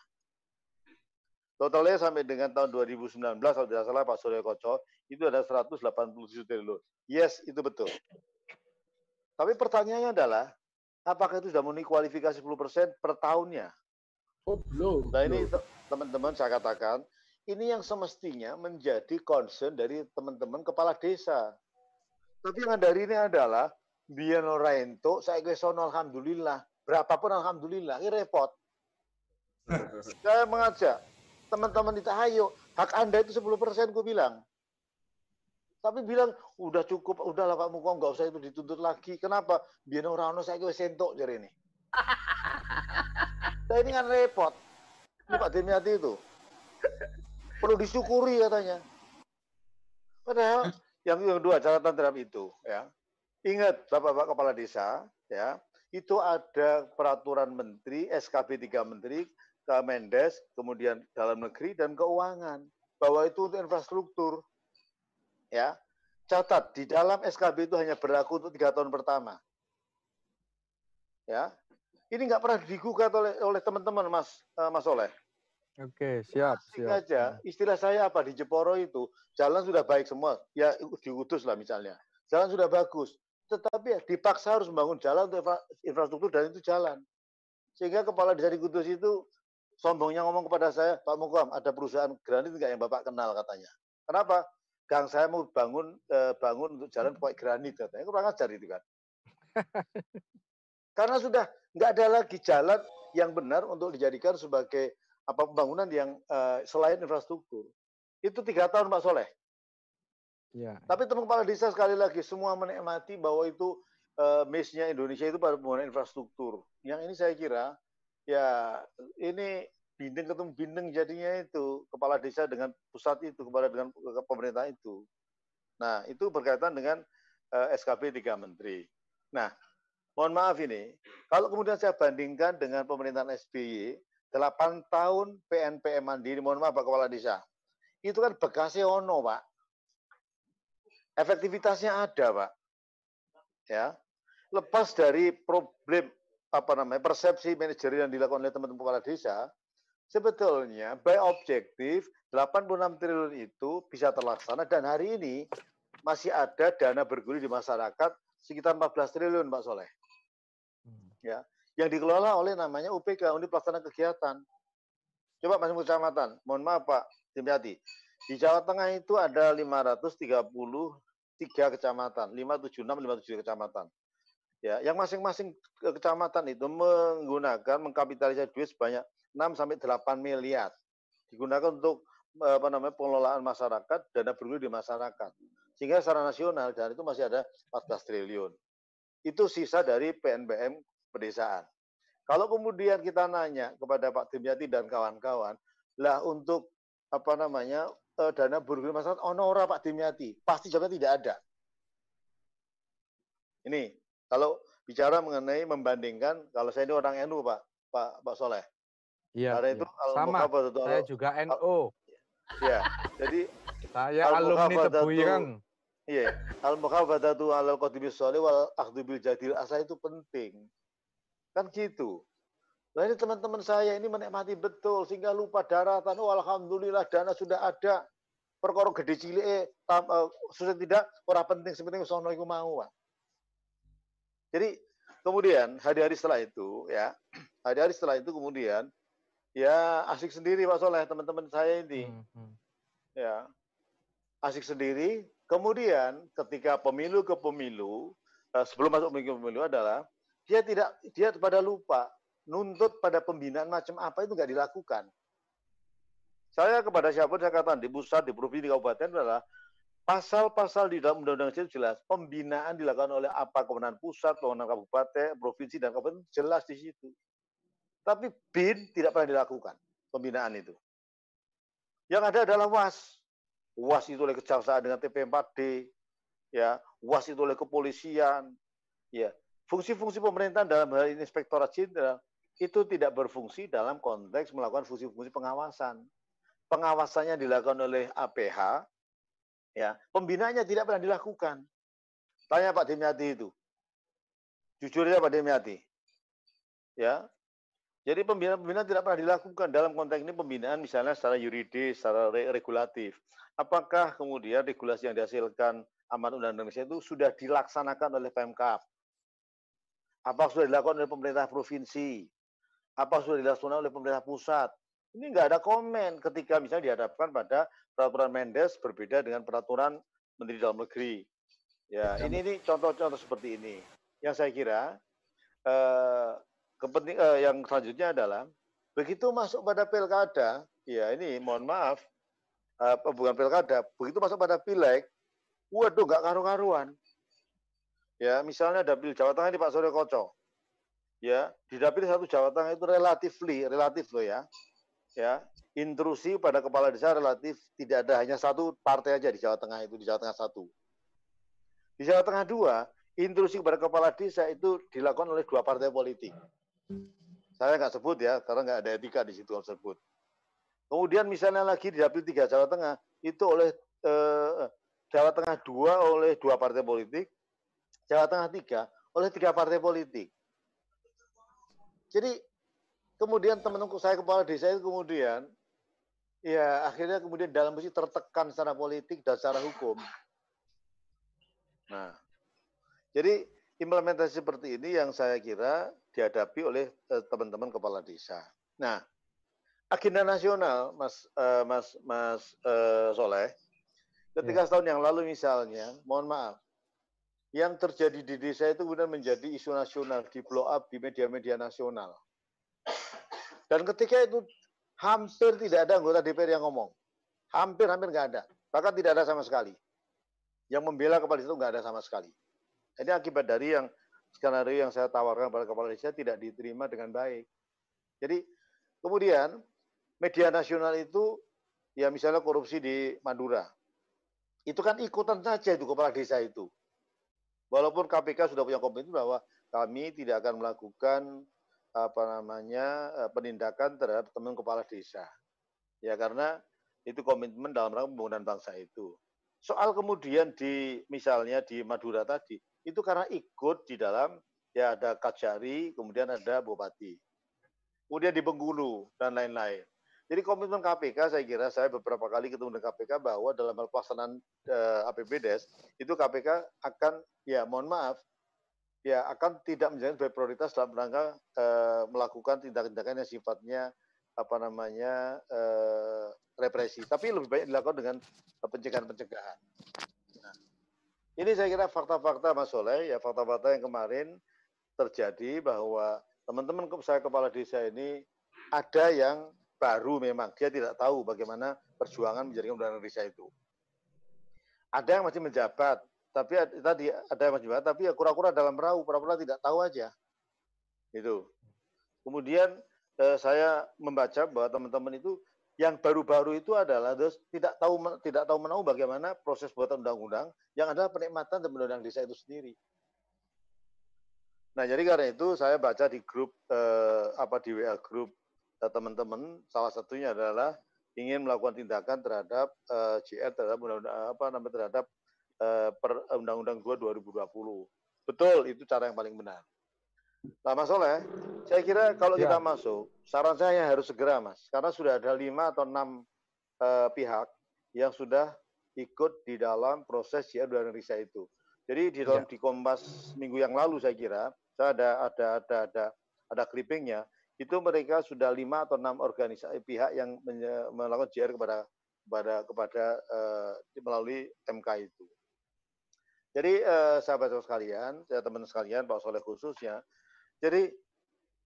Totalnya sampai dengan tahun 2019, kalau tidak salah Pak Surya Koco, itu ada 187 triliun. Yes, itu betul. Tapi pertanyaannya adalah, apakah itu sudah memenuhi kualifikasi 10% per tahunnya? Oh, belum. Nah ini teman-teman saya katakan, ini yang semestinya menjadi concern dari teman-teman kepala desa. Tapi yang dari ini adalah, orang itu, saya sono alhamdulillah, berapapun alhamdulillah, ini repot. Saya mengajak teman-teman di Tahayu, hak Anda itu 10 persen, gue bilang. Tapi bilang, udah cukup, udahlah Pak Muko, nggak usah itu dituntut lagi. Kenapa? Biar orang saya gue sentok jadi ini. Nah ini kan repot. Ini Pak Demiati itu. Perlu disyukuri katanya. Padahal yang kedua catatan terhadap itu ya. Ingat Bapak-bapak kepala desa ya, itu ada peraturan menteri, SKB 3 menteri, Kemendes, kemudian dalam negeri dan keuangan bahwa itu untuk infrastruktur. Ya. Catat di dalam SKB itu hanya berlaku untuk tiga tahun pertama. Ya. Ini nggak pernah digugat oleh oleh teman-teman Mas uh, Mas Oleh. Oke, siap, siap. aja, istilah saya apa di Jeporo itu, jalan sudah baik semua, ya diutus lah misalnya. Jalan sudah bagus, tetapi ya dipaksa harus membangun jalan untuk infrastruktur dan itu jalan. Sehingga kepala desa di Kudus itu sombongnya ngomong kepada saya, Pak Mukom, ada perusahaan granit nggak yang Bapak kenal katanya. Kenapa? Gang saya mau bangun eh, bangun untuk jalan pakai granit katanya. Kurang ajar itu kan. Karena sudah nggak ada lagi jalan yang benar untuk dijadikan sebagai apa pembangunan yang eh, selain infrastruktur. Itu tiga tahun Pak Soleh. Ya. Tapi teman kepala desa sekali lagi semua menikmati bahwa itu uh, miss-nya Indonesia itu pada pembangunan infrastruktur. Yang ini saya kira ya ini bindeng ketemu bindeng jadinya itu kepala desa dengan pusat itu kepada dengan pemerintah itu. Nah itu berkaitan dengan uh, SKP tiga menteri. Nah mohon maaf ini kalau kemudian saya bandingkan dengan pemerintahan SBY 8 tahun PNPM mandiri mohon maaf Pak Kepala Desa itu kan bekasnya ono Pak efektivitasnya ada, Pak. Ya. Lepas dari problem apa namanya persepsi manajer yang dilakukan oleh teman-teman kepala desa, sebetulnya by objektif 86 triliun itu bisa terlaksana dan hari ini masih ada dana bergulir di masyarakat sekitar 14 triliun, Pak Soleh. Hmm. Ya, yang dikelola oleh namanya UPK, Unit Pelaksana Kegiatan. Coba masing kecamatan, mohon maaf Pak Dimyati, di Jawa Tengah itu ada 530 tiga kecamatan, 576, 577 kecamatan. Ya, yang masing-masing kecamatan itu menggunakan mengkapitalisasi duit sebanyak 6 sampai 8 miliar. Digunakan untuk apa namanya pengelolaan masyarakat, dana bergulir di masyarakat. Sehingga secara nasional dan itu masih ada 14 triliun. Itu sisa dari PNBM pedesaan. Kalau kemudian kita nanya kepada Pak Dimyati dan kawan-kawan, lah untuk apa namanya uh, dana bergulir masyarakat ono ora Pak Dimyati? Pasti jawabnya tidak ada. Ini kalau bicara mengenai membandingkan kalau saya ini orang NU Pak Pak Pak Soleh. Iya. Karena itu iya. sama. Saya juga NU. Iya. Jadi saya alumni Tebuyang. Iya, al mukhabadatu al qadimi sholih wal akhdhu bil jadil asa itu penting. Kan gitu. Nah ini teman-teman saya ini menikmati betul sehingga lupa daratan. Oh, alhamdulillah dana sudah ada. Perkara gede cilik eh, uh, susah tidak ora penting sepenting sono iku mau. Jadi kemudian hari-hari setelah itu ya, hari-hari setelah itu kemudian ya asik sendiri Pak Soleh teman-teman saya ini. Hmm, hmm. Ya. Asik sendiri. Kemudian ketika pemilu ke pemilu, uh, sebelum masuk pemilu ke pemilu adalah dia tidak dia pada lupa nuntut pada pembinaan macam apa itu nggak dilakukan. Saya kepada siapa saya katakan di pusat, di provinsi, di kabupaten adalah pasal-pasal di dalam undang-undang itu jelas pembinaan dilakukan oleh apa kewenangan pusat, kewenangan kabupaten, provinsi dan kabupaten jelas di situ. Tapi BIN tidak pernah dilakukan pembinaan itu. Yang ada adalah WAS. WAS itu oleh kejaksaan dengan TP4D, ya, WAS itu oleh kepolisian, ya. Fungsi-fungsi pemerintahan dalam hal ini inspektorat jenderal itu tidak berfungsi dalam konteks melakukan fungsi-fungsi pengawasan. Pengawasannya dilakukan oleh APH, ya pembinaannya tidak pernah dilakukan. Tanya Pak Demiati itu. Jujur ya Pak Demiati. Ya. Jadi pembinaan-pembinaan tidak pernah dilakukan dalam konteks ini pembinaan misalnya secara yuridis, secara regulatif. Apakah kemudian regulasi yang dihasilkan amat undang-undang Indonesia itu sudah dilaksanakan oleh Pemkap? Apa sudah dilakukan oleh pemerintah provinsi? Apa sudah dilaksanakan oleh pemerintah pusat? Ini nggak ada komen ketika misalnya dihadapkan pada peraturan Mendes berbeda dengan peraturan Menteri Dalam Negeri. Ya, ini ini contoh-contoh seperti ini. Yang saya kira eh, kepenting eh, yang selanjutnya adalah begitu masuk pada pilkada, ya ini mohon maaf, eh, bukan pilkada, begitu masuk pada pileg, waduh nggak karu-karuan. Ya, misalnya dapil Jawa Tengah ini Pak Surya Koco. Ya, di dapil satu Jawa Tengah itu relatifly, relatif loh ya ya intrusi pada kepala desa relatif tidak ada hanya satu partai aja di Jawa Tengah itu di Jawa Tengah satu. Di Jawa Tengah dua, intrusi kepada kepala desa itu dilakukan oleh dua partai politik. Saya nggak sebut ya, karena nggak ada etika di situ kalau sebut. Kemudian misalnya lagi di dapil tiga Jawa Tengah itu oleh eh, Jawa Tengah dua oleh dua partai politik, Jawa Tengah tiga oleh tiga partai politik. Jadi Kemudian teman-teman saya kepala desa itu kemudian ya akhirnya kemudian dalam posisi tertekan secara politik dan secara hukum. Nah, jadi implementasi seperti ini yang saya kira dihadapi oleh eh, teman-teman kepala desa. Nah, agenda nasional, Mas uh, Mas Mas uh, Soleh, ketika ya. setahun yang lalu misalnya, mohon maaf, yang terjadi di desa itu kemudian menjadi isu nasional, di blow up di media-media nasional. Dan ketika itu hampir tidak ada anggota DPR yang ngomong. Hampir-hampir nggak ada. Bahkan tidak ada sama sekali. Yang membela kepala desa itu nggak ada sama sekali. Ini akibat dari yang skenario yang saya tawarkan kepada kepala desa tidak diterima dengan baik. Jadi kemudian media nasional itu ya misalnya korupsi di Madura. Itu kan ikutan saja itu kepala desa itu. Walaupun KPK sudah punya komitmen bahwa kami tidak akan melakukan apa namanya eh, penindakan terhadap teman kepala desa. Ya karena itu komitmen dalam rangka pembangunan bangsa itu. Soal kemudian di misalnya di Madura tadi itu karena ikut di dalam ya ada Kajari, kemudian ada Bupati. Kemudian di Bengkulu dan lain-lain. Jadi komitmen KPK saya kira saya beberapa kali ketemu dengan KPK bahwa dalam hal pelaksanaan eh, APBDes itu KPK akan ya mohon maaf ya akan tidak menjadi prioritas dalam rangka uh, melakukan tindakan-tindakan yang sifatnya apa namanya uh, represi, tapi lebih banyak dilakukan dengan pencegahan-pencegahan. Nah, ini saya kira fakta-fakta Mas Soleh, ya fakta-fakta yang kemarin terjadi bahwa teman-teman saya kepala desa ini ada yang baru memang dia tidak tahu bagaimana perjuangan menjadikan undang-undang desa itu. Ada yang masih menjabat, tapi tadi ada yang masih tapi ya kura-kura dalam perahu, pura-pura tidak tahu aja. Itu. Kemudian eh, saya membaca bahwa teman-teman itu yang baru-baru itu adalah tidak tahu tidak tahu menahu bagaimana proses buatan undang-undang yang adalah penikmatan dan undang desa itu sendiri. Nah, jadi karena itu saya baca di grup eh, apa di WA grup teman-teman salah satunya adalah ingin melakukan tindakan terhadap eh, JR terhadap undang-undang apa namanya terhadap Eh, per Undang-Undang 2 2020. Betul, itu cara yang paling benar. Nah, Mas Oleh, saya kira kalau ya. kita masuk, saran saya harus segera, Mas. Karena sudah ada lima atau enam uh, pihak yang sudah ikut di dalam proses JR Indonesia itu. Jadi di dalam ya. di Kompas minggu yang lalu saya kira, saya ada ada ada ada ada clippingnya, itu mereka sudah lima atau enam organisasi pihak yang melakukan JR kepada kepada kepada uh, melalui MK itu. Jadi eh, sahabat-sahabat sekalian, ya teman sekalian, Pak Soleh khususnya. Jadi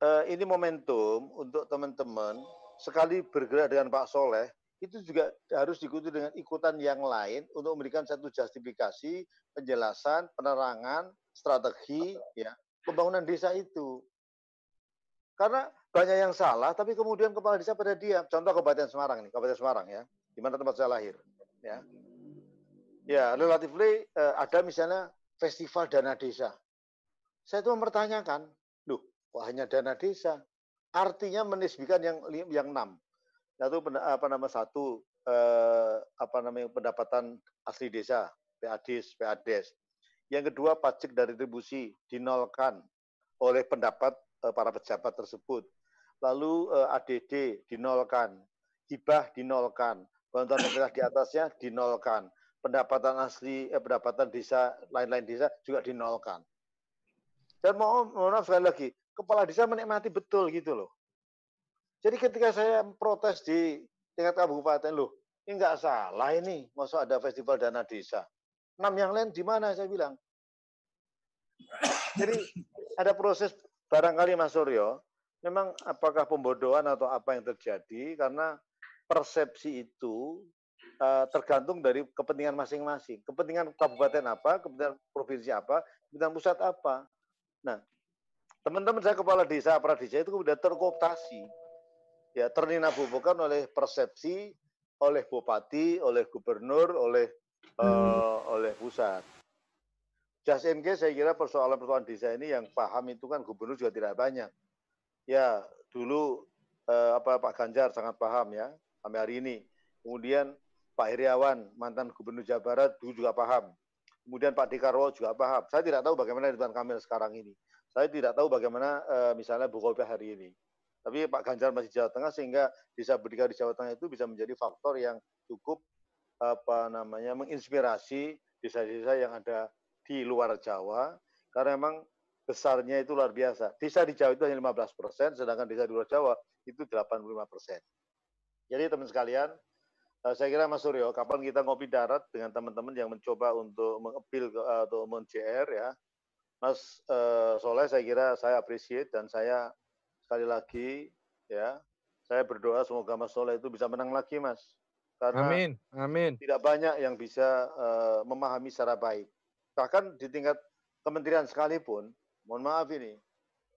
eh, ini momentum untuk teman-teman sekali bergerak dengan Pak Soleh itu juga harus diikuti dengan ikutan yang lain untuk memberikan satu justifikasi, penjelasan, penerangan, strategi, ya pembangunan desa itu. Karena banyak yang salah, tapi kemudian kepala desa pada diam. Contoh Kabupaten Semarang nih, Kabupaten Semarang ya, di mana tempat saya lahir. Ya, ya relatively uh, ada misalnya festival dana desa. Saya itu mempertanyakan, loh, kok hanya dana desa? Artinya menisbikan yang yang enam satu apa nama satu eh, apa namanya pendapatan asli desa PADES PADES yang kedua pajak dari retribusi dinolkan oleh pendapat eh, para pejabat tersebut lalu eh, ADD dinolkan hibah dinolkan bantuan pemerintah di atasnya dinolkan pendapatan asli eh, pendapatan desa lain-lain desa juga dinolkan dan mohon maaf sekali lagi kepala desa menikmati betul gitu loh jadi ketika saya protes di tingkat kabupaten, loh, ini nggak salah ini, masa ada festival dana desa. Enam yang lain di mana saya bilang. Jadi ada proses barangkali Mas Suryo, memang apakah pembodohan atau apa yang terjadi karena persepsi itu uh, tergantung dari kepentingan masing-masing. Kepentingan kabupaten apa, kepentingan provinsi apa, kepentingan pusat apa. Nah, teman-teman saya kepala desa, para desa itu kemudian terkooptasi ya ternina bubukan oleh persepsi oleh bupati, oleh gubernur, oleh hmm. uh, oleh pusat. Just in case saya kira persoalan-persoalan desa ini yang paham itu kan gubernur juga tidak banyak. Ya dulu uh, apa Pak Ganjar sangat paham ya sampai hari ini. Kemudian Pak Heriawan mantan gubernur Jawa Barat dulu juga paham. Kemudian Pak Dekarwo juga paham. Saya tidak tahu bagaimana Ridwan Kamil sekarang ini. Saya tidak tahu bagaimana uh, misalnya Bu Kofiah hari ini. Tapi Pak Ganjar masih Jawa Tengah sehingga bisa berdikari di Jawa Tengah itu bisa menjadi faktor yang cukup apa namanya menginspirasi desa-desa yang ada di luar Jawa karena memang besarnya itu luar biasa. Desa di Jawa itu hanya 15 persen, sedangkan desa di luar Jawa itu 85 persen. Jadi teman sekalian, eh, saya kira Mas Suryo, kapan kita ngopi darat dengan teman-teman yang mencoba untuk mengepil atau men-JR ya, Mas uh, Soleh saya kira saya appreciate dan saya sekali lagi ya saya berdoa semoga Mas Soleh itu bisa menang lagi Mas karena amin amin tidak banyak yang bisa uh, memahami secara baik bahkan di tingkat kementerian sekalipun mohon maaf ini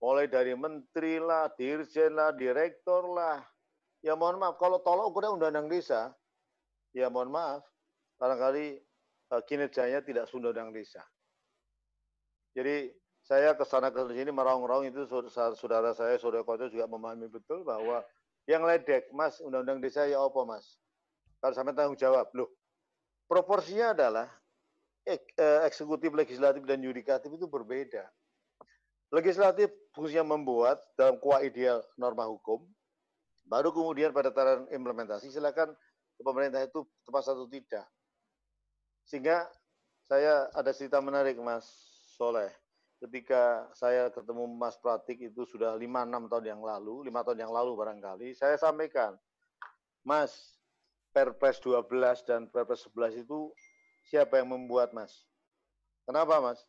mulai dari menteri lah dirjen lah direktur lah. Ya mohon maaf kalau tolong ukurnya undang-undang desa ya mohon maaf barangkali uh, kinerjanya tidak undang-undang desa. Jadi saya ke sana ke sini meraung-raung itu saudara saya saudara Koco juga memahami betul bahwa yang ledek mas undang-undang desa ya apa mas? Kalau sampai tanggung jawab loh proporsinya adalah eh, eksekutif legislatif dan yudikatif itu berbeda. Legislatif fungsinya membuat dalam kuah ideal norma hukum baru kemudian pada tataran implementasi silakan pemerintah itu tepat satu tidak. Sehingga saya ada cerita menarik mas Soleh. Ketika saya ketemu Mas Pratik itu sudah 5-6 tahun yang lalu, 5 tahun yang lalu barangkali, saya sampaikan, Mas, Perpres 12 dan Perpres 11 itu siapa yang membuat, Mas? Kenapa, Mas?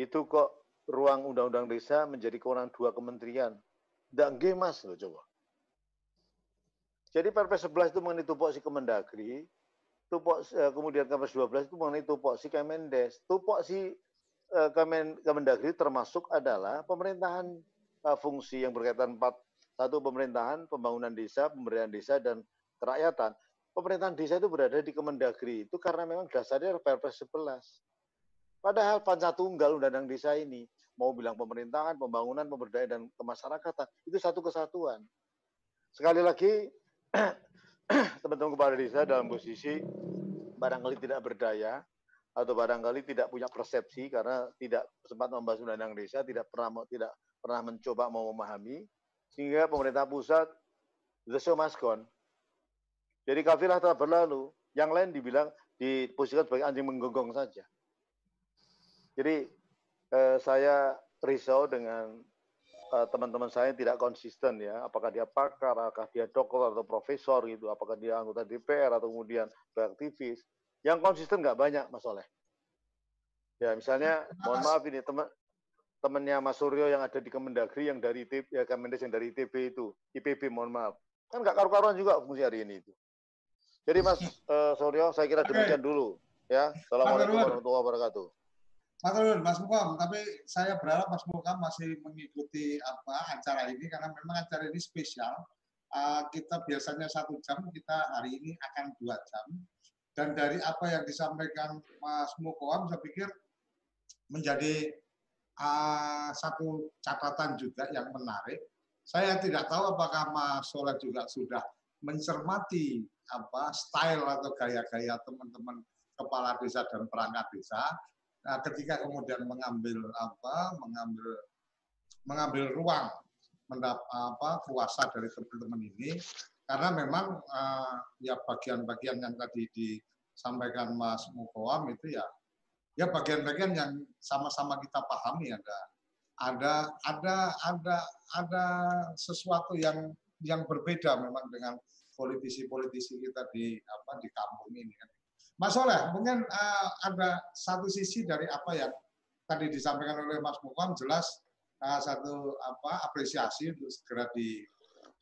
Itu kok ruang undang-undang desa menjadi kewenangan dua kementerian. Tidak nggih, Mas, loh coba. Jadi Perpres 11 itu mengenai tupoksi Kemendagri, tupok eh, kemudian Perpres 12 itu mengenai tupoksi Kemendes. Tupoksi Eh, Kemendagri termasuk adalah pemerintahan uh, fungsi yang berkaitan empat satu pemerintahan, pembangunan desa, pemberdayaan desa dan kerakyatan. Pemerintahan desa itu berada di Kemendagri itu karena memang dasarnya Perpres 11. Padahal Pancatunggal Undang-Undang Desa ini mau bilang pemerintahan, pembangunan, pemberdayaan dan kemasyarakatan itu satu kesatuan. Sekali lagi teman-teman kepala desa dalam posisi barangkali tidak berdaya, atau barangkali tidak punya persepsi karena tidak sempat membahas undang-undang desa, tidak pernah tidak pernah mencoba mau memahami, sehingga pemerintah pusat the show must gone. Jadi kafilah telah berlalu, yang lain dibilang diposisikan sebagai anjing menggonggong saja. Jadi eh, saya risau dengan eh, teman-teman saya yang tidak konsisten ya, apakah dia pakar, apakah dia dokter atau profesor gitu, apakah dia anggota DPR atau kemudian beraktivis yang konsisten nggak banyak, Mas Oleh. Ya, misalnya, mohon maaf ini teman temannya Mas Suryo yang ada di Kemendagri yang dari ITB, ya Kemendes yang dari ITB itu, IPB mohon maaf. Kan nggak karu-karuan juga fungsi hari ini itu. Jadi Mas uh, Suryo, saya kira demikian okay. dulu. Ya, Assalamualaikum warahmatullahi wabarakatuh. Mas Rul, Mas Mukom, tapi saya berharap Mas Mukom masih mengikuti apa acara ini karena memang acara ini spesial. Uh, kita biasanya satu jam, kita hari ini akan dua jam. Dan dari apa yang disampaikan Mas Mukom, saya pikir menjadi uh, satu catatan juga yang menarik. Saya tidak tahu apakah Mas Soleh juga sudah mencermati apa style atau gaya-gaya teman-teman kepala desa dan perangkat desa. Nah, ketika kemudian mengambil apa, mengambil mengambil ruang mendap, apa kuasa dari teman-teman ini, karena memang uh, ya bagian-bagian yang tadi disampaikan Mas Mukoam itu ya ya bagian-bagian yang sama-sama kita pahami ada ada ada ada ada sesuatu yang yang berbeda memang dengan politisi-politisi kita di apa di kampung ini kan Mas Soleh, mungkin uh, ada satu sisi dari apa yang tadi disampaikan oleh Mas Mukom jelas uh, satu apa apresiasi untuk segera di,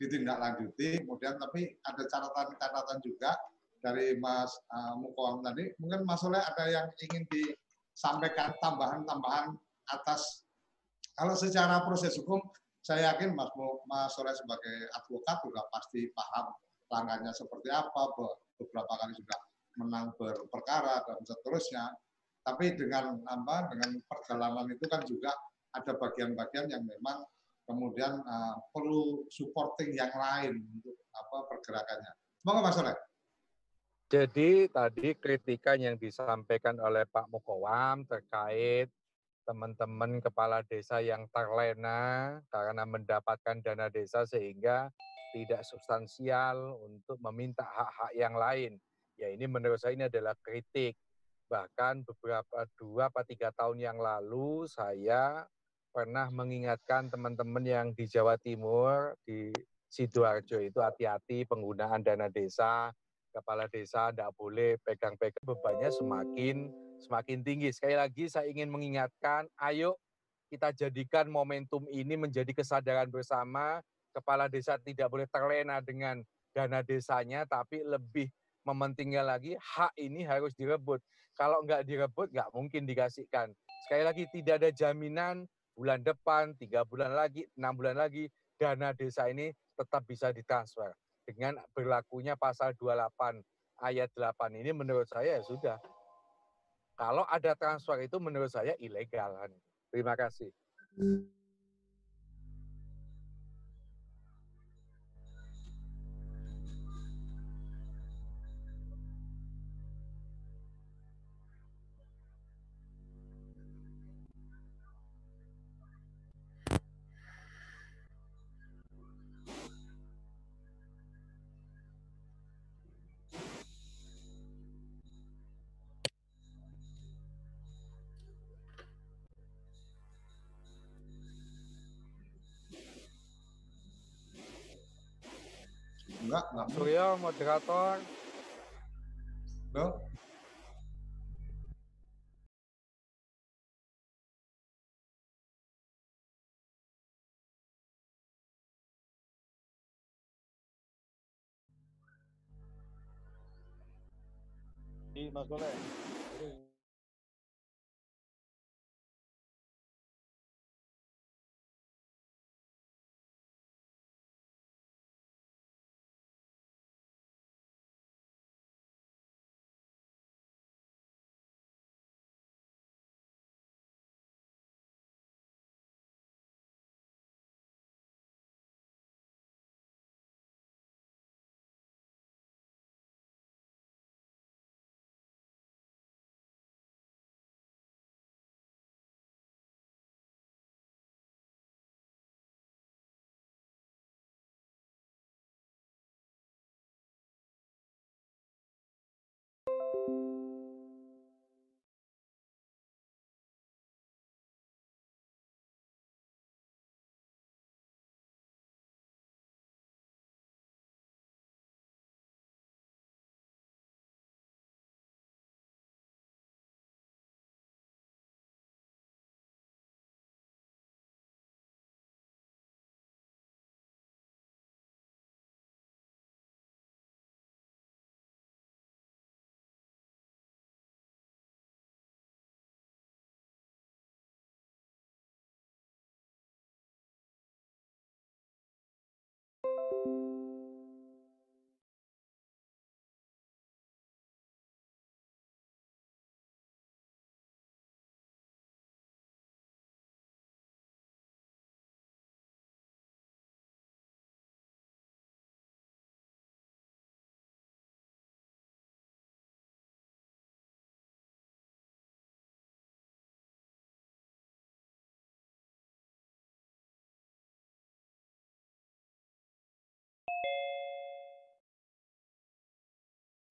ditindaklanjuti. Kemudian tapi ada catatan-catatan juga dari Mas uh, Mukom tadi. Mungkin Mas Soleh ada yang ingin disampaikan tambahan-tambahan atas kalau secara proses hukum saya yakin Mas Mas Soleh sebagai advokat juga pasti paham langkahnya seperti apa beberapa kali sudah menang berperkara dan seterusnya. Tapi dengan apa dengan perjalanan itu kan juga ada bagian-bagian yang memang kemudian uh, perlu supporting yang lain untuk apa pergerakannya. Semoga Mas Soleh. Jadi tadi kritikan yang disampaikan oleh Pak Mukowam terkait teman-teman kepala desa yang terlena karena mendapatkan dana desa sehingga tidak substansial untuk meminta hak-hak yang lain ya ini menurut saya ini adalah kritik. Bahkan beberapa dua atau tiga tahun yang lalu saya pernah mengingatkan teman-teman yang di Jawa Timur, di Sidoarjo itu hati-hati penggunaan dana desa, kepala desa tidak boleh pegang-pegang bebannya semakin semakin tinggi. Sekali lagi saya ingin mengingatkan, ayo kita jadikan momentum ini menjadi kesadaran bersama. Kepala desa tidak boleh terlena dengan dana desanya, tapi lebih mementingnya lagi hak ini harus direbut. Kalau nggak direbut nggak mungkin dikasihkan. Sekali lagi tidak ada jaminan bulan depan, tiga bulan lagi, enam bulan lagi dana desa ini tetap bisa ditransfer. Dengan berlakunya pasal 28 ayat 8 ini menurut saya ya sudah. Kalau ada transfer itu menurut saya ilegal. Terima kasih. Enggak, enggak. Suryo, moderator. Di Mas Boleh.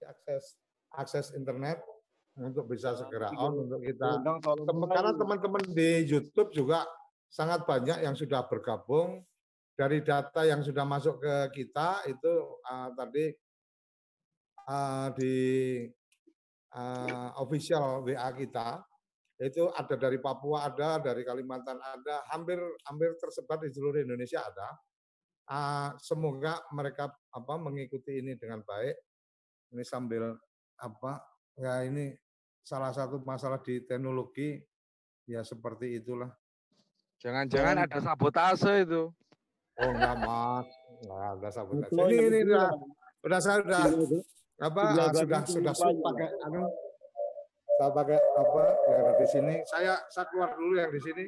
Akses akses internet untuk bisa segera on untuk kita. Karena teman-teman di YouTube juga sangat banyak yang sudah bergabung. Dari data yang sudah masuk ke kita itu uh, tadi uh, di uh, official WA kita itu ada dari Papua ada dari Kalimantan ada hampir hampir tersebar di seluruh Indonesia ada. Uh, semoga mereka apa mengikuti ini dengan baik ini sambil apa ya ini salah satu masalah di teknologi ya seperti itulah. Jangan-jangan ada sabotase itu. Oh enggak mas, enggak ada sabotase. Ini ini udah, udah saya udah apa sudah sudah sudah pakai anu saya pakai apa ya di sini. Saya saya keluar dulu yang di sini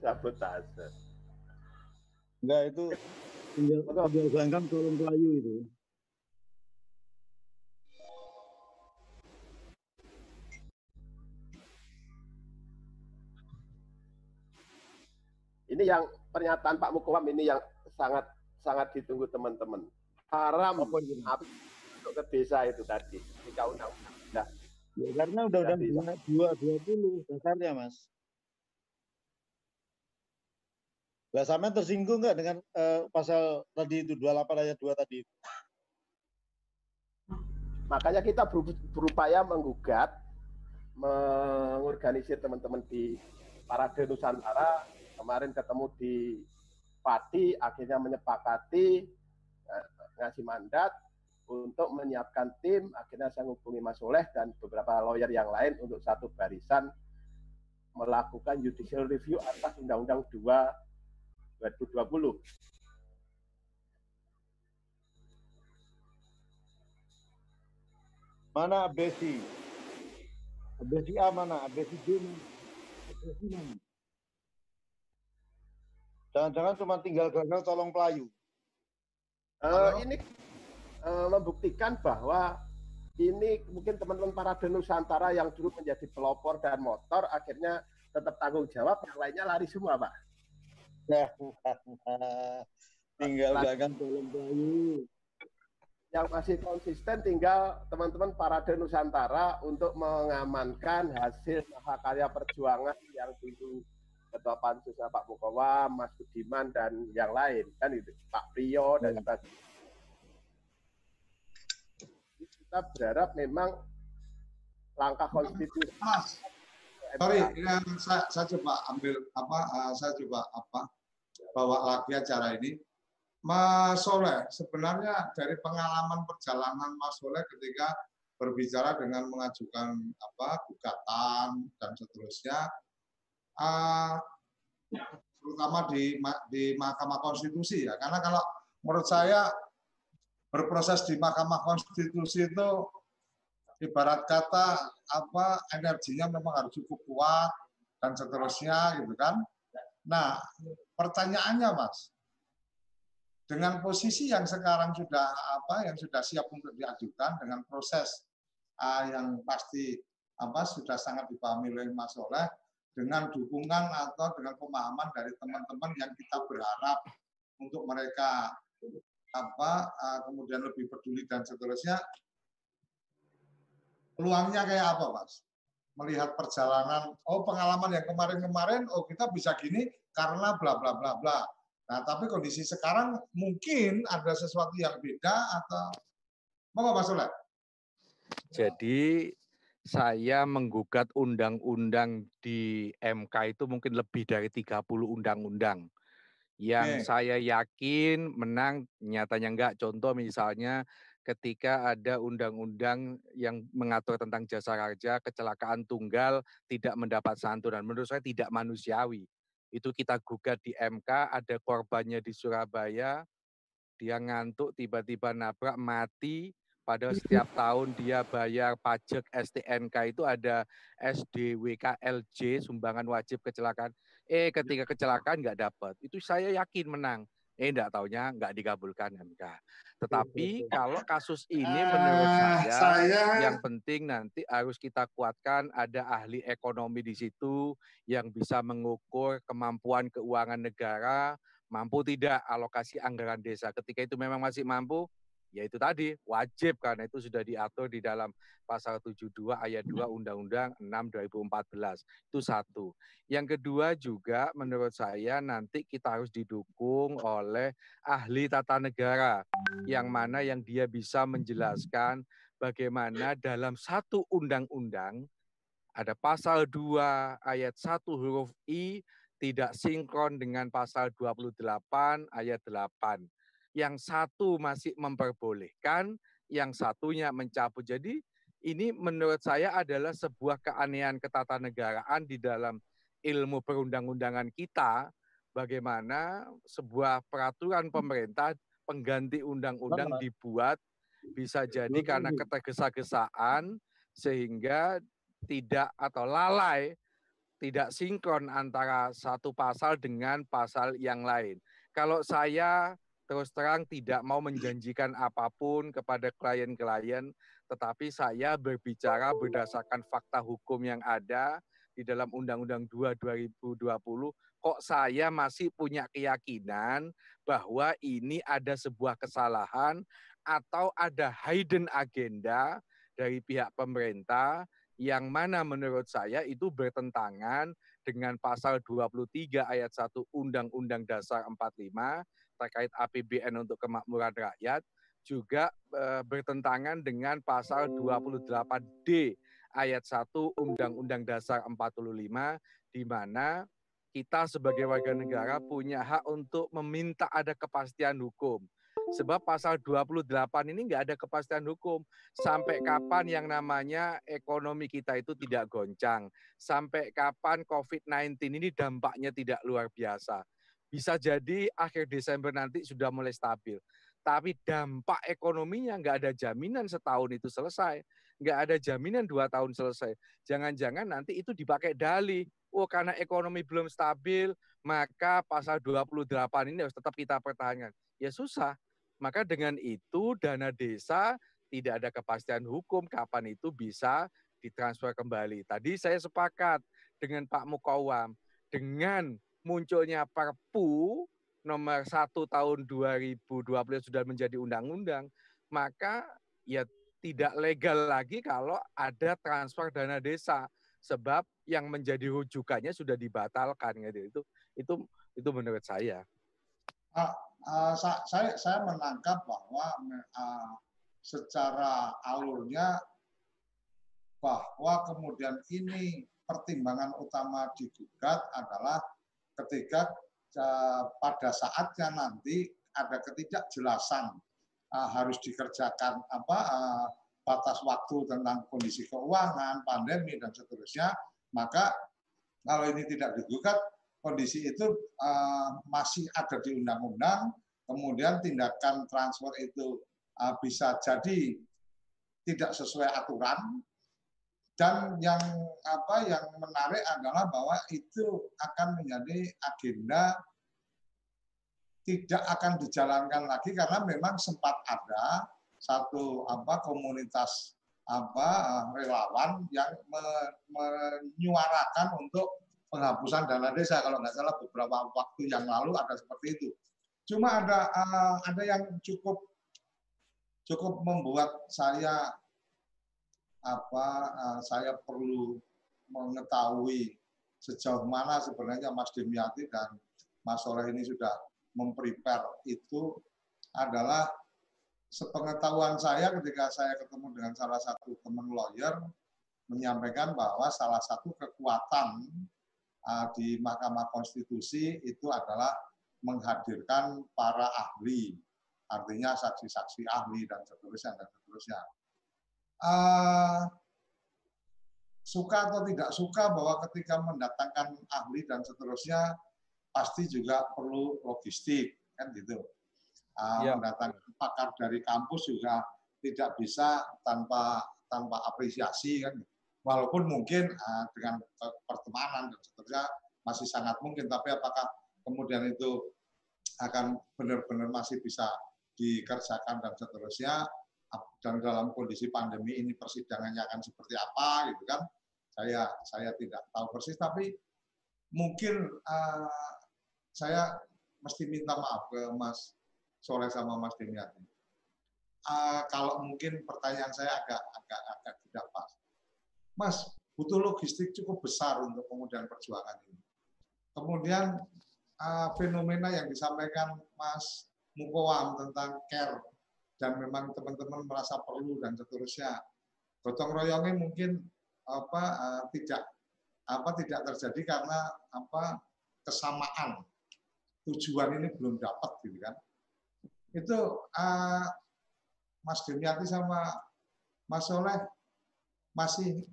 sabotase. Enggak itu tinggal tinggal tolong pelayu itu. Ini yang pernyataan Pak Mukwam ini yang sangat sangat ditunggu teman-teman. Haram untuk ke desa itu tadi ketika undang-undang ya, karena undang-undang dua dua puluh dasarnya mas. Lah sama tersinggung nggak dengan uh, pasal tadi itu 28 ayat 2 tadi? Makanya kita berupaya menggugat, mengorganisir teman-teman di Parade Nusantara kemarin ketemu di Pati akhirnya menyepakati eh, ngasih mandat untuk menyiapkan tim akhirnya saya menghubungi Mas Soleh dan beberapa lawyer yang lain untuk satu barisan melakukan judicial review atas Undang-Undang 2 2020. Mana Abesi? Abesi A mana? Abesi B mana? Abesi mana? Jangan-jangan cuma tinggal gagal tolong pelayu. Uh, ini uh, membuktikan bahwa ini mungkin teman-teman para Nusantara yang dulu menjadi pelopor dan motor akhirnya tetap tanggung jawab, yang lainnya lari semua, Pak. tinggal gagal tolong pelayu. Yang masih konsisten tinggal teman-teman para Nusantara untuk mengamankan hasil mahakarya perjuangan yang dulu Ketua Pansusnya Pak Mukowa, Mas Budiman dan yang lain kan itu Pak Priyo dan kita iya. kita berharap memang langkah konstitusi. Mas, sorry, yang saya, saya coba ambil apa? Uh, saya coba apa? Bawa lagi acara ini. Mas Soleh, sebenarnya dari pengalaman perjalanan Mas Soleh ketika berbicara dengan mengajukan apa gugatan dan seterusnya, uh, terutama di di Mahkamah Konstitusi ya. Karena kalau menurut saya berproses di Mahkamah Konstitusi itu ibarat kata apa energinya memang harus cukup kuat dan seterusnya gitu kan. Nah, pertanyaannya Mas, dengan posisi yang sekarang sudah apa yang sudah siap untuk diajukan dengan proses uh, yang pasti apa sudah sangat dipahami oleh Mas Oleh dengan dukungan atau dengan pemahaman dari teman-teman yang kita berharap untuk mereka apa eh, kemudian lebih peduli dan seterusnya peluangnya kayak apa mas? Melihat perjalanan oh pengalaman yang kemarin-kemarin oh kita bisa gini karena bla bla bla bla nah tapi kondisi sekarang mungkin ada sesuatu yang beda atau mau mas Soleh jadi saya menggugat undang-undang di MK itu mungkin lebih dari 30 undang-undang. Yang okay. saya yakin menang, nyatanya enggak. Contoh misalnya ketika ada undang-undang yang mengatur tentang jasa raja, kecelakaan tunggal tidak mendapat santunan. Menurut saya tidak manusiawi. Itu kita gugat di MK, ada korbannya di Surabaya, dia ngantuk tiba-tiba nabrak mati Padahal setiap tahun dia bayar pajak STNK itu ada SDWKLJ sumbangan wajib kecelakaan. Eh ketika kecelakaan nggak dapat. Itu saya yakin menang. Eh, enggak taunya enggak dikabulkan MK. Tetapi kalau kasus ini menurut Ah, saya, saya yang penting nanti harus kita kuatkan ada ahli ekonomi di situ yang bisa mengukur kemampuan keuangan negara, mampu tidak alokasi anggaran desa. Ketika itu memang masih mampu, ya itu tadi wajib karena itu sudah diatur di dalam pasal 72 ayat 2 Undang-Undang 6 2014. Itu satu. Yang kedua juga menurut saya nanti kita harus didukung oleh ahli tata negara yang mana yang dia bisa menjelaskan bagaimana dalam satu undang-undang ada pasal 2 ayat 1 huruf I tidak sinkron dengan pasal 28 ayat 8 yang satu masih memperbolehkan, yang satunya mencabut. Jadi ini menurut saya adalah sebuah keanehan ketatanegaraan di dalam ilmu perundang-undangan kita, bagaimana sebuah peraturan pemerintah pengganti undang-undang dibuat bisa jadi karena ketergesa-gesaan sehingga tidak atau lalai tidak sinkron antara satu pasal dengan pasal yang lain. Kalau saya terus terang tidak mau menjanjikan apa pun kepada klien-klien, tetapi saya berbicara berdasarkan fakta hukum yang ada di dalam Undang-Undang 2 2020, kok saya masih punya keyakinan bahwa ini ada sebuah kesalahan atau ada hidden agenda dari pihak pemerintah yang mana menurut saya itu bertentangan dengan pasal 23 ayat 1 Undang-Undang Dasar 45 terkait APBN untuk kemakmuran rakyat juga e, bertentangan dengan pasal 28D ayat 1 Undang-Undang Dasar 45 di mana kita sebagai warga negara punya hak untuk meminta ada kepastian hukum. Sebab pasal 28 ini nggak ada kepastian hukum. Sampai kapan yang namanya ekonomi kita itu tidak goncang. Sampai kapan COVID-19 ini dampaknya tidak luar biasa bisa jadi akhir Desember nanti sudah mulai stabil. Tapi dampak ekonominya nggak ada jaminan setahun itu selesai. Nggak ada jaminan dua tahun selesai. Jangan-jangan nanti itu dipakai dalih. Oh karena ekonomi belum stabil, maka pasal 28 ini harus tetap kita pertahankan. Ya susah. Maka dengan itu dana desa tidak ada kepastian hukum kapan itu bisa ditransfer kembali. Tadi saya sepakat dengan Pak Mukawam. Dengan munculnya Perpu nomor 1 tahun 2020 sudah menjadi undang-undang, maka ya tidak legal lagi kalau ada transfer dana desa sebab yang menjadi rujukannya sudah dibatalkan gitu. Itu itu itu menurut saya. Uh, uh, saya saya menangkap bahwa uh, secara alurnya bahwa kemudian ini pertimbangan utama digugat adalah ketika uh, pada saatnya nanti ada ketidakjelasan uh, harus dikerjakan apa uh, batas waktu tentang kondisi keuangan, pandemi dan seterusnya, maka kalau ini tidak digugat, kondisi itu masih ada di undang-undang, kemudian tindakan transfer itu bisa jadi tidak sesuai aturan, dan yang apa yang menarik adalah bahwa itu akan menjadi agenda tidak akan dijalankan lagi karena memang sempat ada satu apa komunitas apa relawan yang menyuarakan untuk penghapusan dana desa kalau nggak salah beberapa waktu yang lalu ada seperti itu. Cuma ada eh, ada yang cukup cukup membuat saya apa uh, saya perlu mengetahui sejauh mana sebenarnya Mas Demiati dan Mas Soleh ini sudah memprepare itu adalah sepengetahuan saya ketika saya ketemu dengan salah satu teman lawyer menyampaikan bahwa salah satu kekuatan uh, di Mahkamah Konstitusi itu adalah menghadirkan para ahli, artinya saksi-saksi ahli dan seterusnya dan seterusnya uh, suka atau tidak suka bahwa ketika mendatangkan ahli dan seterusnya pasti juga perlu logistik kan gitu. Uh, ya. Mendatangkan pakar dari kampus juga tidak bisa tanpa tanpa apresiasi kan. Walaupun mungkin uh, dengan pertemanan dan seterusnya masih sangat mungkin, tapi apakah kemudian itu akan benar-benar masih bisa dikerjakan dan seterusnya dan dalam kondisi pandemi ini persidangannya akan seperti apa gitu kan saya saya tidak tahu persis tapi mungkin uh, saya mesti minta maaf ke Mas Soleh sama Mas Demiati. Uh, kalau mungkin pertanyaan saya agak agak agak tidak pas. Mas, butuh logistik cukup besar untuk kemudian perjuangan ini. Kemudian uh, fenomena yang disampaikan Mas Mukowam tentang care dan memang teman-teman merasa perlu dan seterusnya. Gotong royongnya mungkin apa uh, tidak apa tidak terjadi karena apa kesamaan tujuan ini belum dapat gitu kan. Itu uh, Mas Demiati sama Mas Soleh masih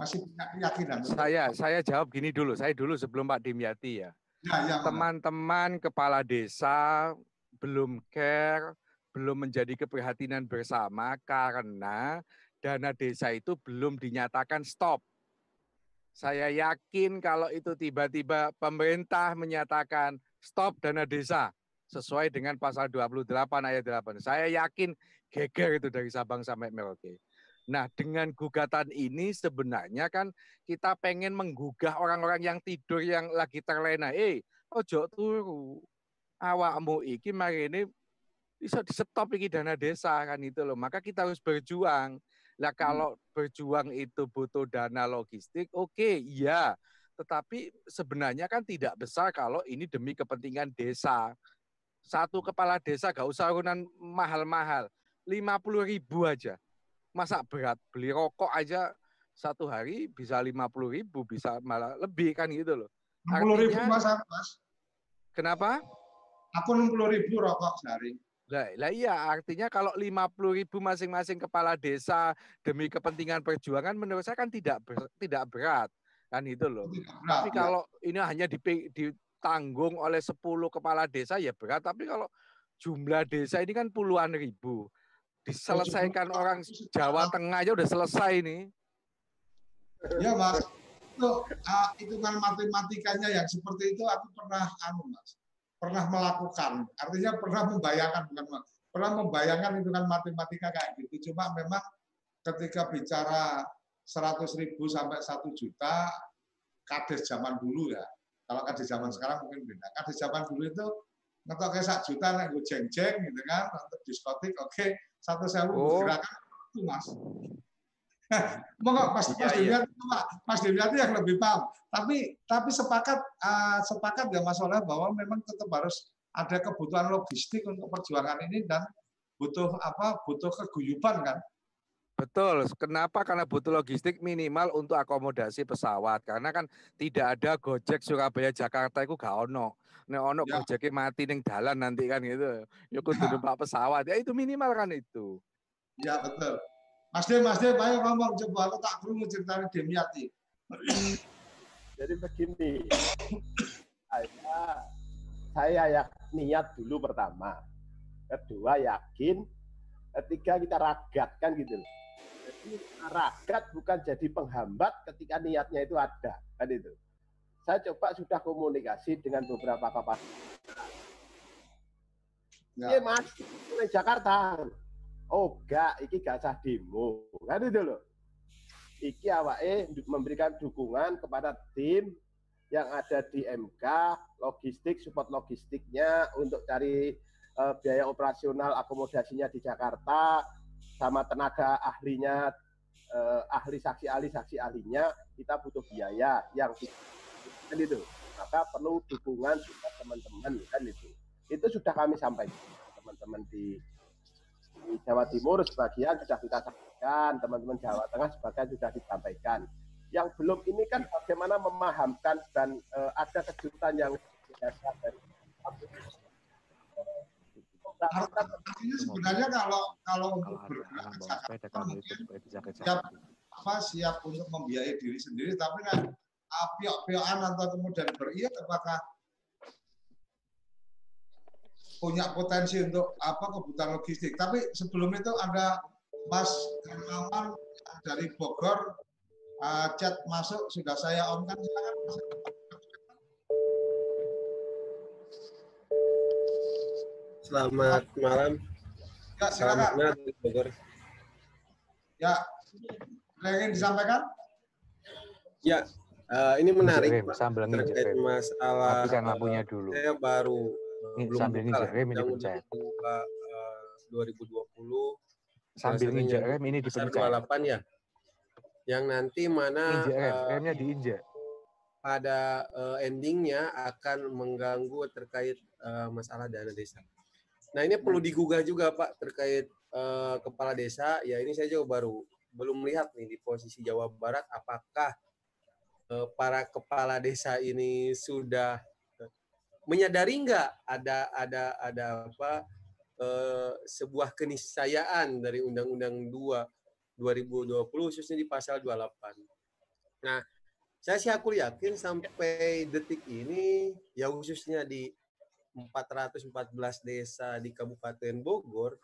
masih punya keyakinan. Saya saya jawab gini dulu. Saya dulu sebelum Pak Dimyati ya. ya, ya Teman-teman kepala desa belum care, belum menjadi keprihatinan bersama karena dana desa itu belum dinyatakan stop. Saya yakin kalau itu tiba-tiba pemerintah menyatakan stop dana desa sesuai dengan pasal 28 ayat 8. Saya yakin geger itu dari Sabang sampai Merauke. Nah, dengan gugatan ini sebenarnya kan kita pengen menggugah orang-orang yang tidur yang lagi terlena. Eh, ojo turu. Awakmu iki mari ini bisa di stop iki dana desa kan itu loh. Maka kita harus berjuang. Lah hmm. kalau hmm. berjuang itu butuh dana logistik, oke, okay, iya. Tetapi sebenarnya kan tidak besar kalau ini demi kepentingan desa. Satu kepala desa gak usah urunan mahal-mahal. 50 ribu aja masa berat beli rokok aja satu hari bisa lima puluh ribu bisa malah lebih kan gitu loh. Enam puluh ribu mas, mas. Kenapa? Aku enam puluh ribu rokok sehari. Lah, lah iya artinya kalau lima puluh ribu masing-masing kepala desa demi kepentingan perjuangan menurut saya kan tidak ber, tidak berat kan itu loh. Berat, tapi ya. kalau ini hanya ditanggung oleh 10 kepala desa ya berat. Tapi kalau jumlah desa ini kan puluhan ribu diselesaikan orang Jawa Tengah aja udah selesai nih. Ya mas, itu hitungan matematikanya yang seperti itu aku pernah anu mas, pernah melakukan. Artinya pernah membayangkan bukan pernah membayangkan hitungan matematika kayak gitu. Cuma memang ketika bicara 100 ribu sampai satu juta, kades zaman dulu ya. Kalau kades zaman sekarang mungkin beda. Kades zaman dulu itu ngetok kayak sak juta nek gue jeng-jeng gitu kan untuk diskotik oke okay satu sewu oh. gerakan itu mas. Monggo Mas Mas iya, iya. Mas Dewiati yang lebih paham. Tapi tapi sepakat uh, sepakat ya Mas Oleh bahwa memang tetap harus ada kebutuhan logistik untuk perjuangan ini dan butuh apa? Butuh keguyuban kan. Betul. Kenapa? Karena butuh logistik minimal untuk akomodasi pesawat. Karena kan tidak ada Gojek Surabaya Jakarta itu gak ono. Nek ono ya. Gojeknya mati ning dalan nanti kan gitu. Ya kudu ya. numpak pesawat. Ya itu minimal kan itu. Ya betul. Mas Dem, Mas Dem, ayo ngomong coba. Aku tak perlu ceritanya Demiati. Jadi begini, saya saya ya niat dulu pertama, kedua yakin, ketiga kita ragatkan gitu loh. Ragat bukan jadi penghambat ketika niatnya itu ada kan itu. Saya coba sudah komunikasi dengan beberapa kapasitas. Ya. Iya mas, di Jakarta. Oh enggak, iki gak sah demo. Kan itu loh. Iki awake memberikan dukungan kepada tim yang ada di MK, logistik, support logistiknya untuk cari uh, biaya operasional akomodasinya di Jakarta, sama tenaga ahlinya eh, ahli saksi ahli saksi ahlinya kita butuh biaya yang kan itu maka perlu dukungan juga teman-teman kan itu itu sudah kami sampaikan teman-teman di, di Jawa Timur sebagian sudah kita sampaikan teman-teman Jawa Tengah sebagian sudah disampaikan. Yang belum ini kan bagaimana memahamkan dan uh, ada kejutan yang biasa dari artinya sebenarnya kalau kalau untuk bergerak ke Jakarta mungkin siap apa siap untuk membiayai diri sendiri tapi kan uh, piok-piokan atau kemudian beriak apakah punya potensi untuk apa kebutuhan logistik tapi sebelum itu ada Mas Hermawan dari Bogor uh, chat masuk sudah saya on kan silakan Selamat malam. Ya, silakan. Salam dari Bogor. Ya, ada yang ingin disampaikan? Ya, eh, ini menarik Pak, nginjek terkait masalah eh, lampunya dulu. saya baru Ini belum sambil nginjek rem ini dipencet. eh, 2020 Sambil nginjek rem ini dipencet. 28 ya. Yang nanti mana Injek rem, eh, remnya diinjek. pada eh, endingnya akan mengganggu terkait eh, masalah dana desa. Nah ini perlu digugah juga Pak terkait eh, kepala desa. Ya ini saya juga baru belum melihat nih di posisi Jawa Barat apakah eh, para kepala desa ini sudah eh, menyadari nggak ada ada ada apa eh, sebuah keniscayaan dari Undang-Undang 2 2020 khususnya di pasal 28. Nah, saya sih aku yakin sampai detik ini ya khususnya di 414 desa di Kabupaten Bogor,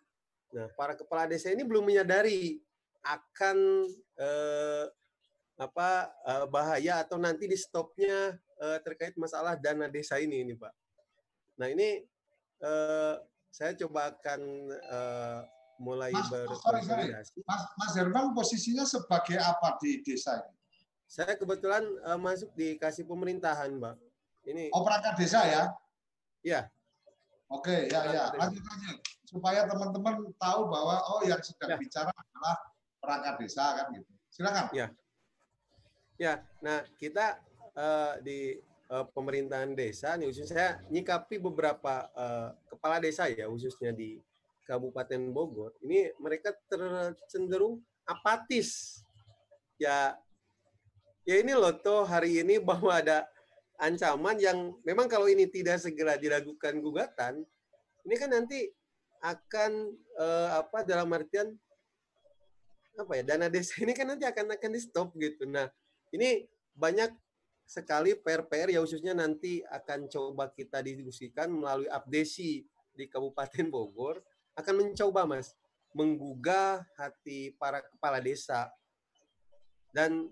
nah para kepala desa ini belum menyadari akan eh, apa eh, bahaya atau nanti di stopnya eh, terkait masalah dana desa ini ini Pak. Nah ini eh, saya coba akan eh, mulai Mas, berkoordinasi. Mas, Mas Herman posisinya sebagai apa di desa ini? Saya kebetulan eh, masuk di kasih pemerintahan, Mbak. Ini Oh, perangkat desa ya? ya Oke, ya, ya. Lanjut, lanjut. Supaya teman-teman tahu bahwa, oh yang sedang Ya. bicara adalah perangkat desa, kan gitu. Silakan. Ya. Ya, nah kita eh, di eh, pemerintahan desa nih khususnya saya nyikapi beberapa eh, kepala desa ya khususnya di Kabupaten Bogor. Ini mereka tercenderung apatis. Ya ya ini loh toh hari ini bahwa ada ancaman yang memang kalau ini tidak segera diragukan gugatan, ini kan nanti akan eh, apa dalam artian apa ya dana desa ini kan nanti akan akan di stop gitu. Nah ini banyak sekali PR-PR ya khususnya nanti akan coba kita diskusikan melalui abdesi di Kabupaten Bogor. Akan mencoba mas menggugah hati para kepala desa. Dan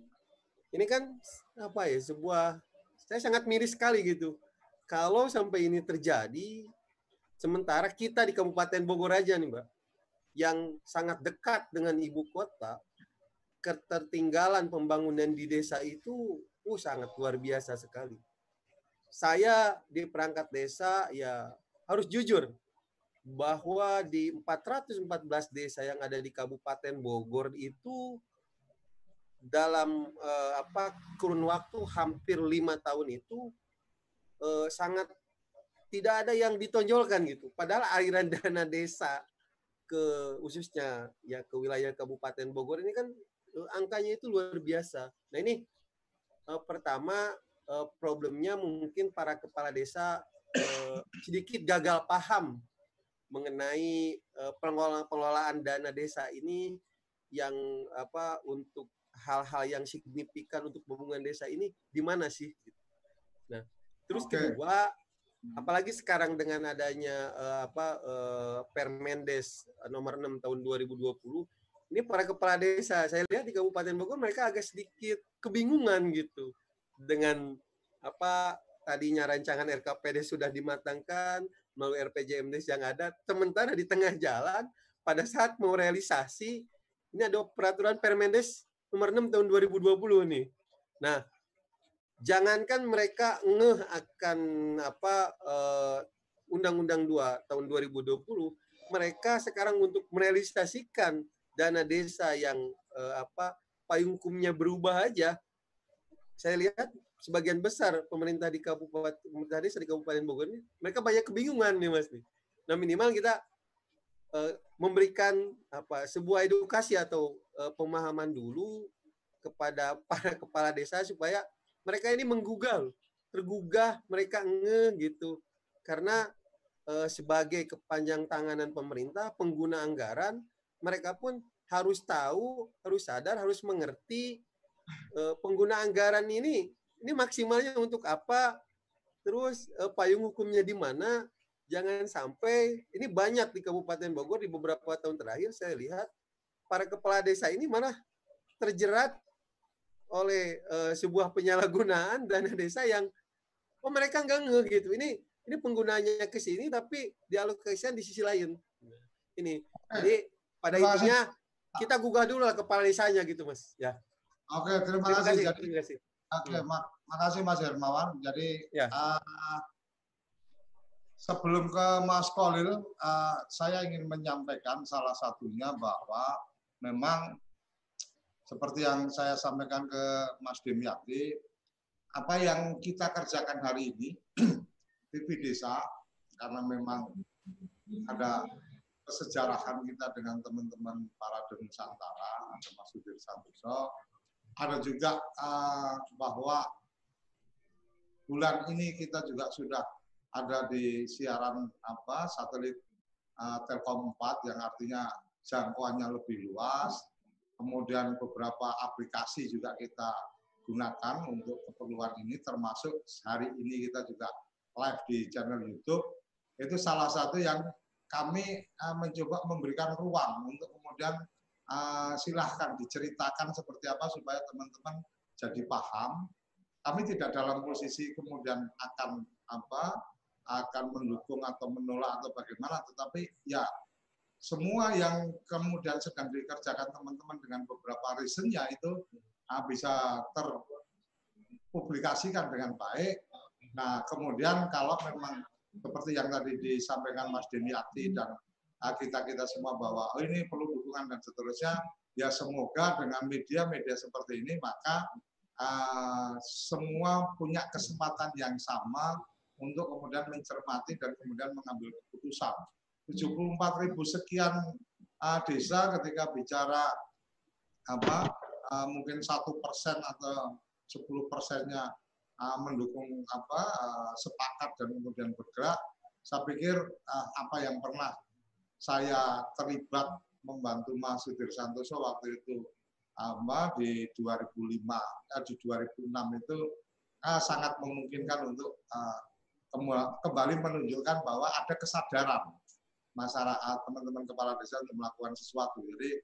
ini kan apa ya sebuah saya sangat miris sekali gitu. Kalau sampai ini terjadi sementara kita di Kabupaten Bogor aja nih mbak yang sangat dekat dengan ibu kota ketertinggalan pembangunan di desa itu uh, sangat luar biasa sekali. Saya di perangkat desa ya harus jujur bahwa di 414 desa yang ada di Kabupaten Bogor itu dalam eh, apa kurun waktu hampir lima tahun itu eh, sangat tidak ada yang ditonjolkan gitu. Padahal aliran dana desa ke khususnya ya ke wilayah Kabupaten Bogor ini kan eh, angkanya itu luar biasa. Nah ini eh, pertama eh, problemnya mungkin para kepala desa eh, sedikit gagal paham mengenai eh, pengelolaan pengelolaan dana desa ini yang apa untuk hal-hal yang signifikan untuk pembangunan desa ini di mana sih? Nah, terus Oke. kedua apalagi sekarang dengan adanya eh, apa eh, Permendes nomor 6 tahun 2020 ini para kepala desa saya lihat di Kabupaten Bogor mereka agak sedikit kebingungan gitu dengan apa tadinya rancangan RKPD sudah dimatangkan melalui RPJMDes yang ada sementara di tengah jalan pada saat mau realisasi ini ada peraturan Permendes nomor 6 tahun 2020 nih. Nah, jangankan mereka ngeh akan apa eh, Undang-Undang 2 tahun 2020, mereka sekarang untuk merealisasikan dana desa yang eh, apa payung hukumnya berubah aja. Saya lihat sebagian besar pemerintah di kabupaten pemerintah desa di Kabupaten Bogor ini mereka banyak kebingungan nih Mas nih. Nah, minimal kita eh, memberikan apa sebuah edukasi atau eh, pemahaman dulu kepada para kepala desa supaya mereka ini menggugah, tergugah, mereka nge gitu. Karena eh, sebagai kepanjang tanganan pemerintah, pengguna anggaran, mereka pun harus tahu, harus sadar, harus mengerti eh, pengguna anggaran ini ini maksimalnya untuk apa, terus eh, payung hukumnya di mana. Jangan sampai ini banyak di Kabupaten Bogor di beberapa tahun terakhir saya lihat para kepala desa ini mana terjerat oleh eh, sebuah penyalahgunaan dana desa yang oh mereka nggak ngeh gitu. Ini ini penggunanya ke sini tapi dialokasikan di sisi lain. Ini. Jadi pada intinya kita gugah dulu lah kepala desanya gitu, Mas. Ya. Oke, terima, terima kasih. kasih. Jadi, terima kasih. Oke, hmm. mak makasih Mas Hermawan. Jadi ya. uh, sebelum ke Mas Kolil, uh, saya ingin menyampaikan salah satunya bahwa memang seperti yang saya sampaikan ke Mas Demyati, apa yang kita kerjakan hari ini, TV Desa, karena memang ada kesejarahan kita dengan teman-teman para Nusantara, ada Mas Sudir Santoso, ada juga uh, bahwa bulan ini kita juga sudah ada di siaran apa satelit uh, Telkom 4 yang artinya jangkauannya lebih luas. Kemudian beberapa aplikasi juga kita gunakan untuk keperluan ini termasuk hari ini kita juga live di channel YouTube. Itu salah satu yang kami uh, mencoba memberikan ruang untuk kemudian uh, silahkan diceritakan seperti apa supaya teman-teman jadi paham. Kami tidak dalam posisi kemudian akan apa akan mendukung atau menolak atau bagaimana, tetapi ya semua yang kemudian sedang dikerjakan teman-teman dengan beberapa reasonnya itu uh, bisa terpublikasikan dengan baik. Nah, kemudian kalau memang seperti yang tadi disampaikan Mas Deniati dan kita kita semua bahwa oh ini perlu dukungan dan seterusnya ya semoga dengan media-media seperti ini maka uh, semua punya kesempatan yang sama untuk kemudian mencermati dan kemudian mengambil keputusan. 74 ribu sekian uh, desa ketika bicara apa uh, mungkin satu persen atau 10 persennya uh, mendukung apa uh, sepakat dan kemudian bergerak, saya pikir uh, apa yang pernah saya terlibat membantu Mas Sudir Santoso waktu itu apa di 2005 eh, di 2006 itu eh, sangat memungkinkan untuk eh, kembali menunjukkan bahwa ada kesadaran masyarakat teman-teman kepala desa untuk melakukan sesuatu. Jadi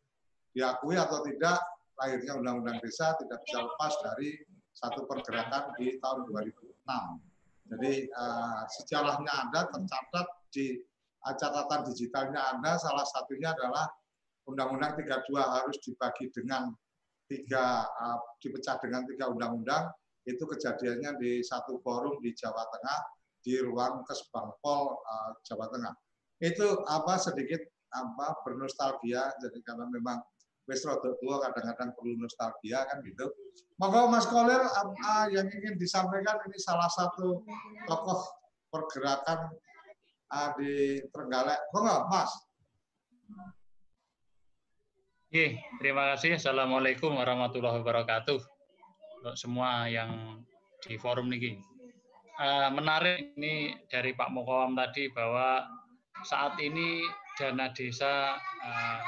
diakui atau tidak lahirnya undang-undang desa tidak bisa lepas dari satu pergerakan di tahun 2006. Jadi uh, sejarahnya ada tercatat di catatan digitalnya Anda salah satunya adalah Undang-Undang 32 harus dibagi dengan tiga uh, dipecah dengan tiga undang-undang. Itu kejadiannya di satu forum di Jawa Tengah di ruang Kesbangpol uh, Jawa Tengah. Itu apa sedikit apa bernostalgia. Jadi karena memang wis tua kadang-kadang perlu nostalgia kan gitu. Monggo Mas Kolil yang ingin disampaikan ini salah satu tokoh pergerakan uh, di Trenggalek. Monggo, Mas. Oke, terima kasih. Assalamualaikum warahmatullahi wabarakatuh. Untuk semua yang di forum ini. Uh, menarik ini dari Pak Mokowam tadi bahwa saat ini dana desa uh,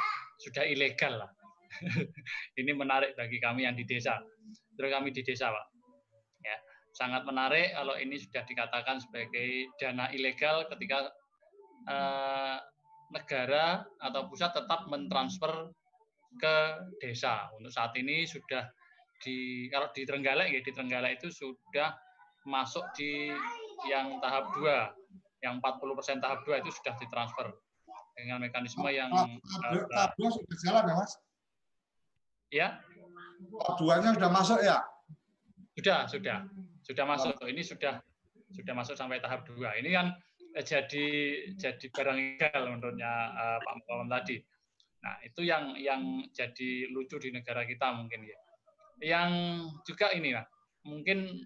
sudah ilegal lah. ini menarik bagi kami yang di desa. Terus kami di desa, Pak sangat menarik kalau ini sudah dikatakan sebagai dana ilegal ketika eh, negara atau pusat tetap mentransfer ke desa. Untuk saat ini sudah di kalau di Trenggalek ya di Trenggalek itu sudah masuk di yang tahap 2. Yang 40% tahap 2 itu sudah ditransfer dengan mekanisme yang tahap 2 sudah jalan ya, Mas? Ya. 2-nya sudah masuk ya? Sudah, sudah. Sudah masuk. Ini sudah sudah masuk sampai tahap dua. Ini kan jadi jadi barang ilegal menurutnya uh, Pak Muhammad tadi. Nah itu yang yang jadi lucu di negara kita mungkin ya. Yang juga ini lah mungkin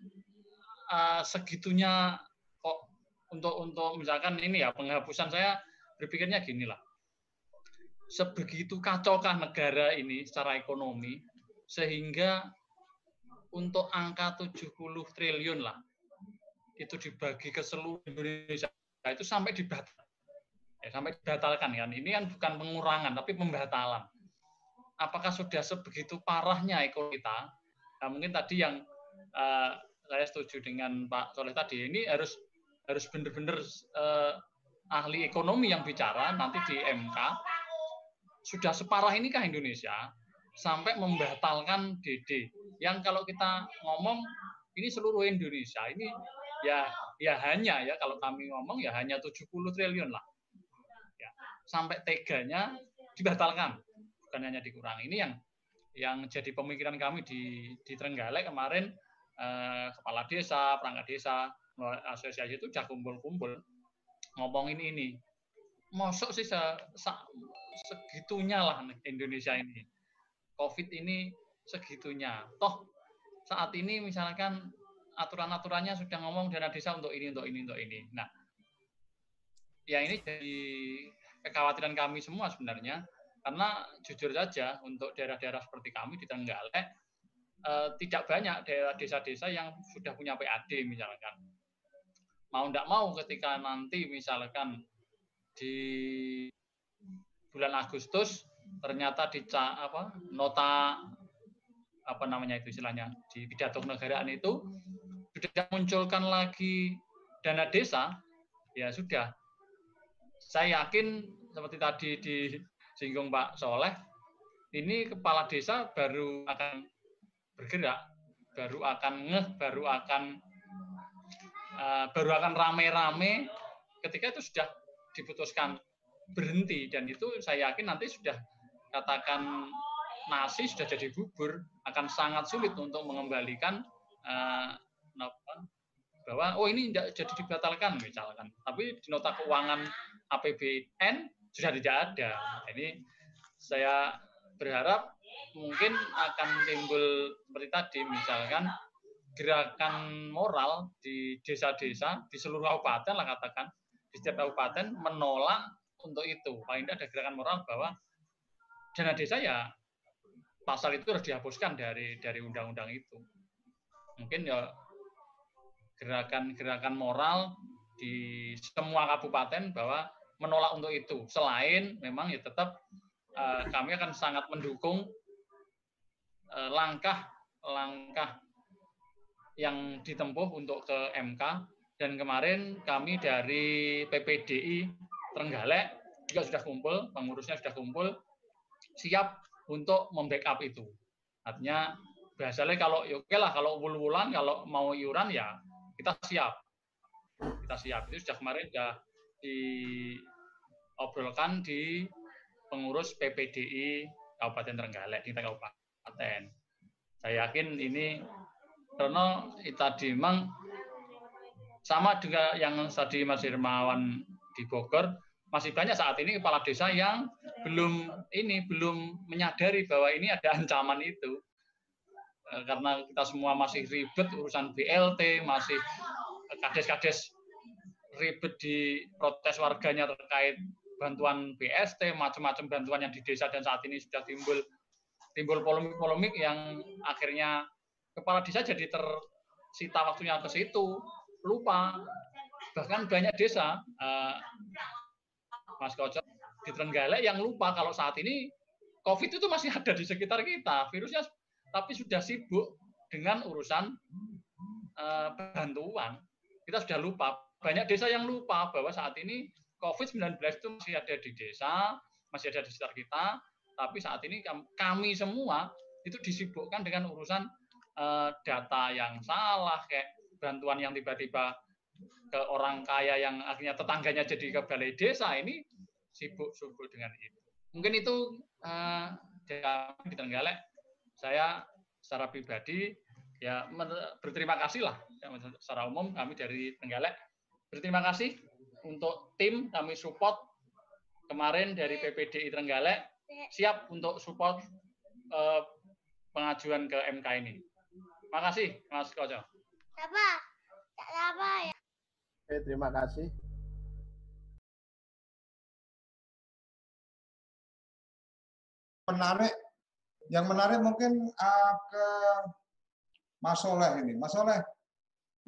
uh, segitunya kok untuk untuk misalkan ini ya penghapusan saya berpikirnya gini lah sebegitu kacaukah negara ini secara ekonomi sehingga untuk angka 70 triliun lah itu dibagi ke seluruh Indonesia nah, itu sampai dibatal. Ya, sampai dibatalkan kan. Ini kan bukan pengurangan tapi pembatalan. Apakah sudah sebegitu parahnya ekonomi kita? Nah, mungkin tadi yang uh, saya setuju dengan Pak Soleh tadi ini harus harus benar-benar uh, ahli ekonomi yang bicara nanti di MK sudah separah ini kah Indonesia sampai membatalkan DD. Yang kalau kita ngomong ini seluruh Indonesia ini ya ya hanya ya kalau kami ngomong ya hanya 70 triliun lah. Ya, sampai teganya dibatalkan, bukan hanya dikurangi. Ini yang yang jadi pemikiran kami di di Trenggalek kemarin eh, kepala desa, perangkat desa, asosiasi itu sudah kumpul-kumpul ngomongin ini. Mosok sih segitunya lah Indonesia ini. COVID ini segitunya. Toh saat ini misalkan aturan-aturannya sudah ngomong dana desa untuk ini, untuk ini, untuk ini. Nah, ya ini jadi kekhawatiran kami semua sebenarnya, karena jujur saja untuk daerah-daerah seperti kami di Trenggalek eh, tidak banyak daerah desa-desa yang sudah punya PAD misalkan. Mau tidak mau ketika nanti misalkan di bulan Agustus ternyata di apa nota apa namanya itu istilahnya di pidato kenegaraan itu sudah munculkan lagi dana desa, ya sudah. Saya yakin seperti tadi disinggung Pak Soleh, ini kepala desa baru akan bergerak, baru akan ngeh, baru akan uh, baru akan rame-rame ketika itu sudah diputuskan berhenti. Dan itu saya yakin nanti sudah katakan nasi sudah jadi bubur akan sangat sulit untuk mengembalikan uh, bahwa oh ini tidak jadi dibatalkan misalkan. Tapi di nota keuangan APBN sudah tidak ada. Ini saya berharap mungkin akan timbul seperti tadi misalkan gerakan moral di desa-desa di seluruh kabupaten lah katakan. Di setiap kabupaten menolak untuk itu. Paling tidak ada gerakan moral bahwa dana desa ya pasal itu harus dihapuskan dari dari undang-undang itu. Mungkin ya gerakan-gerakan moral di semua kabupaten bahwa menolak untuk itu. Selain memang ya tetap uh, kami akan sangat mendukung langkah-langkah uh, yang ditempuh untuk ke MK dan kemarin kami dari PPDI Trenggalek juga sudah kumpul, pengurusnya sudah kumpul, siap untuk membackup itu. Artinya biasanya kalau ya oke lah kalau wul-wulan kalau mau iuran ya kita siap. Kita siap. Itu sudah kemarin sudah diobrolkan di pengurus PPDI Kabupaten Trenggalek di Kabupaten. Saya yakin ini karena tadi memang sama dengan yang tadi Mas Irmawan di Bogor masih banyak saat ini kepala desa yang belum ini belum menyadari bahwa ini ada ancaman itu Eh, karena kita semua masih ribet urusan BLT, masih kades-kades ribet di protes warganya terkait bantuan BST, macam-macam bantuan yang di desa dan saat ini sudah timbul timbul polemik-polemik yang akhirnya kepala desa jadi tersita waktunya ke situ, lupa. Bahkan banyak desa, uh, Mas Koco, di Trenggalek yang lupa kalau saat ini COVID itu masih ada di sekitar kita. Virusnya tapi sudah sibuk dengan urusan uh, bantuan. Kita sudah lupa. Banyak desa yang lupa bahwa saat ini COVID-19 itu masih ada di desa, masih ada di sekitar kita, tapi saat ini kami semua itu disibukkan dengan urusan uh, data yang salah, kayak bantuan yang tiba-tiba ke orang kaya yang akhirnya tetangganya jadi ke balai desa ini sibuk-sibuk dengan itu. Mungkin itu uh, di Trenggalek saya secara pribadi ya berterima kasih lah ya, secara umum kami dari Tenggalek berterima kasih untuk tim kami support kemarin dari PPDI Trenggalek siap untuk support eh, pengajuan ke MK ini. Makasih Mas Koco. Apa? Apa ya? Oke, terima kasih. Menarik yang menarik mungkin uh, ke Mas Soleh ini. Mas Soleh,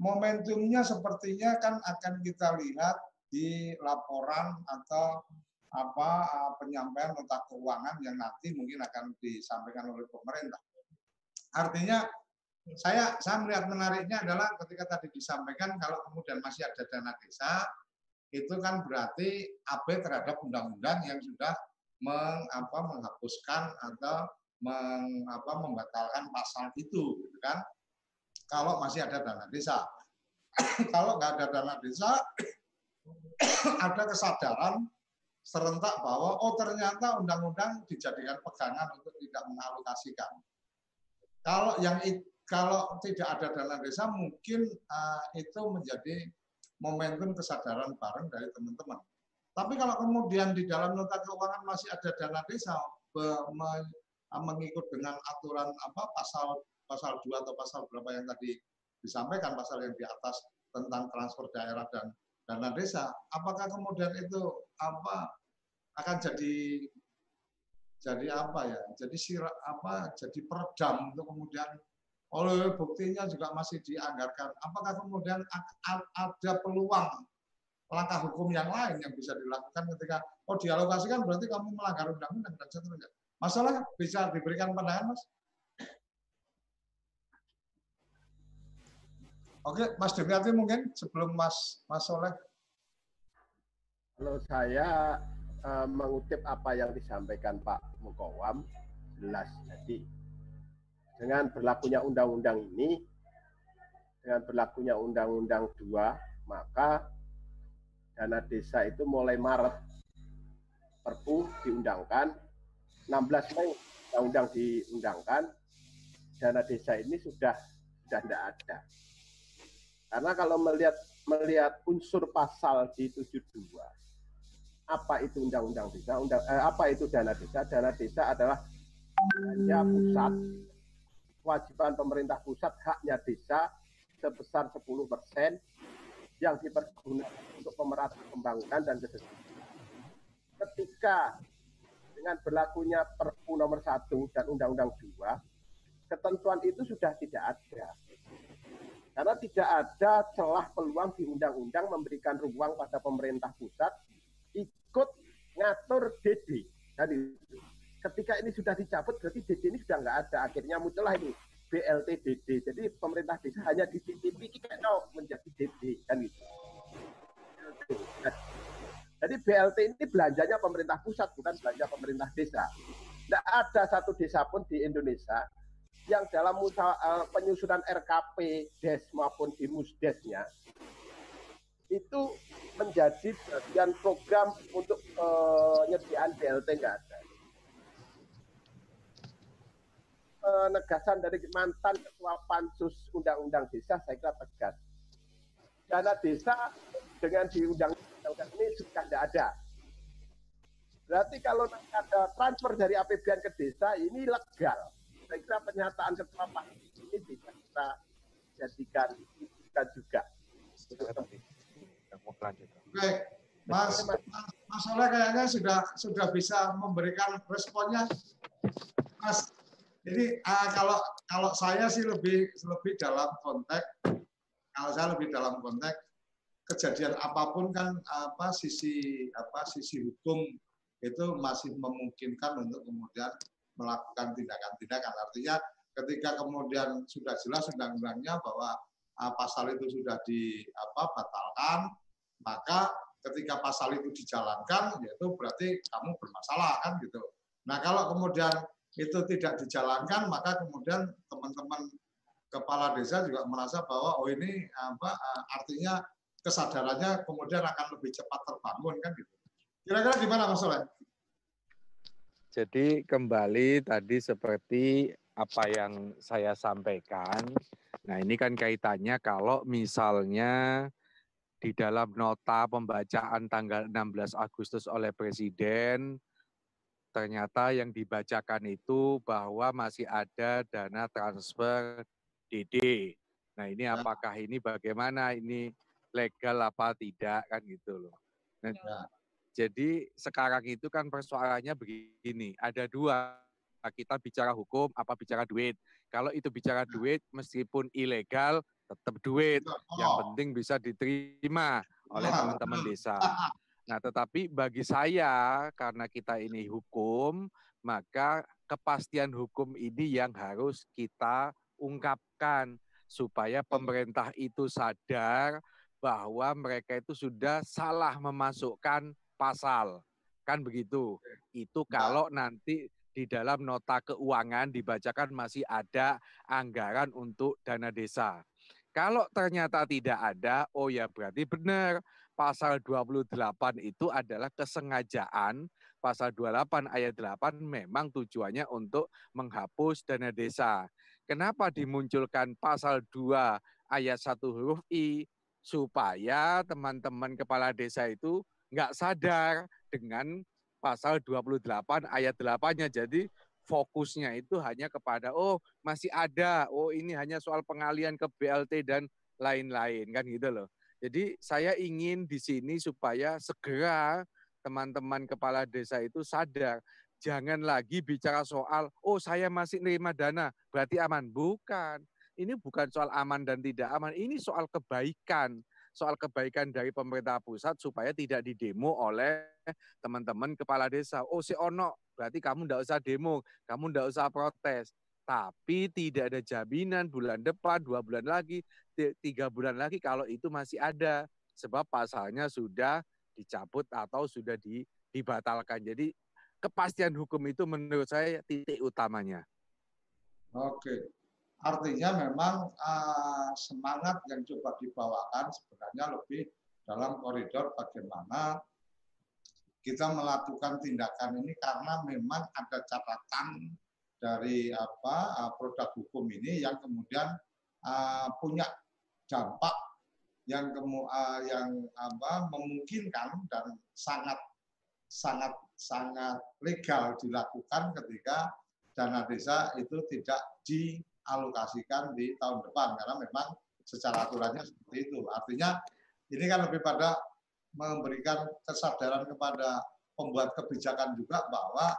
momentumnya sepertinya kan akan kita lihat di laporan atau apa uh, penyampaian nota keuangan yang nanti mungkin akan disampaikan oleh pemerintah. Artinya saya saya melihat menariknya adalah ketika tadi disampaikan kalau kemudian masih ada dana desa itu kan berarti AB terhadap undang-undang yang sudah meng, apa, menghapuskan atau meng, apa, membatalkan pasal itu, gitu kan? Kalau masih ada dana desa. kalau nggak ada dana desa, ada kesadaran serentak bahwa oh ternyata undang-undang dijadikan pegangan untuk tidak mengalokasikan. Kalau yang kalau tidak ada dana desa mungkin uh, itu menjadi momentum kesadaran bareng dari teman-teman. Tapi kalau kemudian di dalam nota keuangan masih ada dana desa mengikut dengan aturan apa pasal pasal 2 atau pasal berapa yang tadi disampaikan pasal yang di atas tentang transfer daerah dan dana desa, apakah kemudian itu apa akan jadi jadi apa ya? Jadi sirap apa? Jadi peredam untuk kemudian oleh buktinya juga masih dianggarkan. Apakah kemudian ada peluang langkah hukum yang lain yang bisa dilakukan ketika oh dialokasikan berarti kamu melanggar undang-undang dan seterusnya. Masalah bisa diberikan pandangan, Mas? Oke, Mas Demiati mungkin sebelum Mas Mas Soleh. Kalau saya uh, mengutip apa yang disampaikan Pak Mukawam, jelas. Jadi dengan berlakunya undang-undang ini, dengan berlakunya undang-undang 2, maka dana desa itu mulai Maret Perpu diundangkan, 16 Mei undang-undang diundangkan, dana desa ini sudah sudah tidak ada karena kalau melihat melihat unsur pasal di 72 apa itu undang-undang desa? Undang, eh, apa itu dana desa? Dana desa adalah belanja pusat, kewajiban pemerintah pusat haknya desa sebesar 10 persen yang dipergunakan untuk pemerataan pembangunan dan kesejahteraan. Ketika dengan berlakunya Perpu nomor 1 dan Undang-Undang 2, ketentuan itu sudah tidak ada. Karena tidak ada celah peluang di undang-undang memberikan ruang pada pemerintah pusat ikut ngatur DD. Tadi ketika ini sudah dicabut berarti DD ini sudah nggak ada. Akhirnya muncullah ini BLT DD. Jadi pemerintah desa hanya dititipi kita menjadi DD kan gitu. Jadi BLT ini belanjanya pemerintah pusat bukan belanja pemerintah desa. Tidak ada satu desa pun di Indonesia yang dalam uh, penyusunan RKP Des maupun di Musdesnya itu menjadi bagian program untuk uh, nyediaan BLT nggak ada. Penegasan dari mantan ketua pansus undang-undang desa saya kira tegas. Dana desa dengan diundang-undang ini sudah tidak ada. Berarti kalau ada transfer dari APBN ke desa ini legal saya kira pernyataan ketua pansus ini bisa kita jadikan kita juga. Oke, Mas, Mas Oleh kayaknya sudah sudah bisa memberikan responnya, Mas. Ini uh, kalau kalau saya sih lebih lebih dalam konteks kalau saya lebih dalam konteks kejadian apa pun kan apa sisi apa sisi hukum itu masih memungkinkan untuk kemudian melakukan tindakan-tindakan. Artinya ketika kemudian sudah jelas undang-undangnya bahwa uh, pasal itu sudah di apa batalkan, maka ketika pasal itu dijalankan yaitu berarti kamu bermasalah kan gitu. Nah, kalau kemudian itu tidak dijalankan, maka kemudian teman-teman kepala desa juga merasa bahwa oh ini apa uh, artinya kesadarannya kemudian akan lebih cepat terbangun kan gitu. Kira-kira gimana Mas Soleh? Jadi kembali tadi seperti apa yang saya sampaikan. Nah, ini kan kaitannya kalau misalnya di dalam nota pembacaan tanggal 16 Agustus oleh Presiden, ternyata yang dibacakan itu bahwa masih ada dana transfer DD. Nah, ini ya. apakah ini bagaimana ini legal apa tidak kan gitu loh. Nah, ya. Jadi sekarang itu kan persoalannya begini, ada dua, kita bicara hukum apa bicara duit. Kalau itu bicara nah. duit, meskipun ilegal, tetap duit. Yang penting bisa diterima oleh teman-teman desa. Nah, tetapi bagi saya, karena kita ini hukum, maka kepastian hukum ini yang harus kita ungkapkan supaya pemerintah itu sadar bahwa mereka itu sudah salah memasukkan pasal. Kan begitu. Itu kalau nanti di dalam nota keuangan dibacakan masih ada anggaran untuk dana desa. Kalau ternyata tidak ada, oh ya berarti benar. Pasal 28 itu adalah kesengajaan. Pasal 28 ayat 8 memang tujuannya untuk menghapus dana desa. Kenapa dimunculkan pasal 2 ayat 1 huruf I? Supaya teman-teman kepala desa itu nggak sadar dengan pasal 28 ayat 8-nya. Jadi fokusnya itu hanya kepada oh masih ada, oh ini hanya soal pengalian ke BLT dan lain-lain kan gitu loh. Jadi saya ingin di sini supaya segera teman-teman kepala desa itu sadar jangan lagi bicara soal oh saya masih nerima dana berarti aman bukan. Ini bukan soal aman dan tidak aman, ini soal kebaikan soal kebaikan dari pemerintah pusat supaya tidak didemo oleh teman-teman kepala desa. Oh si ono, berarti kamu tidak usah demo, kamu tidak usah protes. Tapi tidak ada jaminan bulan depan, dua bulan lagi, tiga bulan lagi kalau itu masih ada. Sebab pasalnya sudah dicabut atau sudah dibatalkan. Jadi kepastian hukum itu menurut saya titik utamanya. Oke. Artinya memang uh, semangat yang coba dibawakan sebenarnya lebih dalam koridor bagaimana kita melakukan tindakan ini karena memang ada catatan dari apa uh, produk hukum ini yang kemudian uh, punya dampak yang kemu, uh, yang apa memungkinkan dan sangat sangat sangat legal dilakukan ketika dana desa itu tidak di alokasikan di tahun depan karena memang secara aturannya seperti itu. Artinya ini kan lebih pada memberikan kesadaran kepada pembuat kebijakan juga bahwa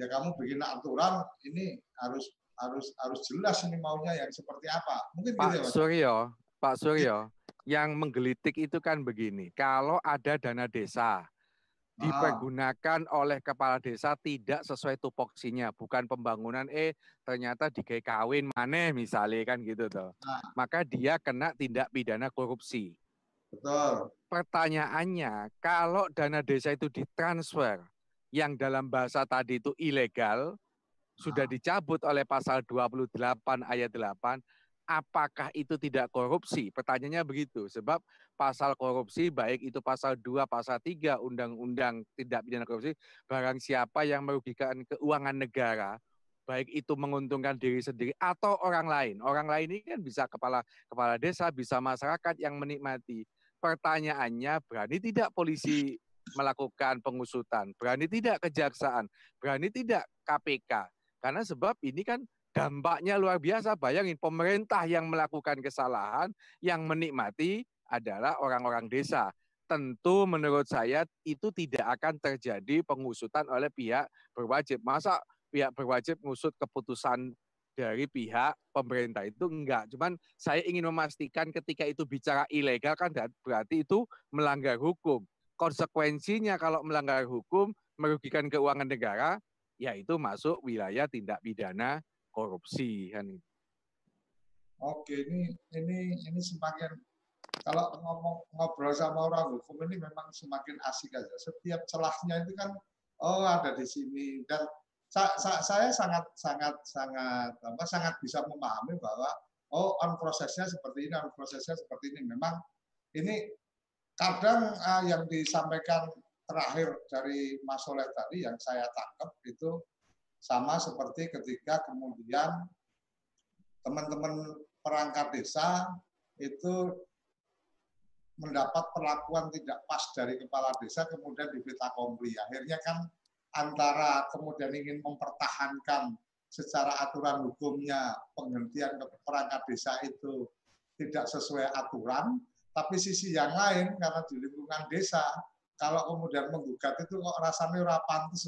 ya kamu bikin aturan ini harus harus harus jelas ini maunya yang seperti apa. Mungkin Pak gitu ya, Suryo, Pak Suryo, yang menggelitik itu kan begini, kalau ada dana desa, Ah. dipergunakan oleh kepala desa tidak sesuai tupoksinya, bukan pembangunan eh ternyata dikai kawin mana misalnya kan gitu tuh. Nah. Maka dia kena tindak pidana korupsi. Betul. Pertanyaannya, kalau dana desa itu ditransfer yang dalam bahasa tadi itu ilegal, sudah ah. dicabut oleh pasal 28 ayat 8, apakah itu tidak korupsi? Pertanyaannya begitu. Sebab pasal korupsi baik itu pasal 2, pasal 3 Undang-Undang Tindak Pidana Korupsi, barang siapa yang merugikan keuangan negara, baik itu menguntungkan diri sendiri atau orang lain. Orang lain ini kan bisa kepala kepala desa, bisa masyarakat yang menikmati. Pertanyaannya, berani tidak polisi melakukan pengusutan? Berani tidak kejaksaan? Berani tidak KPK? Karena sebab ini kan dampaknya luar biasa. Bayangin pemerintah yang melakukan kesalahan, yang menikmati adalah orang-orang desa. Tentu menurut saya itu tidak akan terjadi pengusutan oleh pihak berwajib. Masa pihak berwajib mengusut keputusan dari pihak pemerintah itu enggak. Cuman saya ingin memastikan ketika itu bicara ilegal kan berarti itu melanggar hukum. Konsekuensinya kalau melanggar hukum merugikan keuangan negara, yaitu masuk wilayah tindak pidana korupsi kan. Oke, ini ini ini semakin kalau ngomong ngobrol sama orang hukum ini memang semakin asik aja. Setiap celahnya itu kan oh ada di sini dan sa, sa, saya sangat sangat sangat apa sangat bisa memahami bahwa oh on prosesnya seperti ini, on prosesnya seperti ini. Memang ini kadang uh, yang disampaikan terakhir dari Mas Soleh tadi yang saya tangkap itu sama seperti ketika kemudian teman-teman perangkat desa itu mendapat perlakuan tidak pas dari kepala desa kemudian dibita kompli. Akhirnya kan antara kemudian ingin mempertahankan secara aturan hukumnya penghentian perangkat desa itu tidak sesuai aturan, tapi sisi yang lain karena di lingkungan desa kalau kemudian menggugat itu kok rasanya rapantes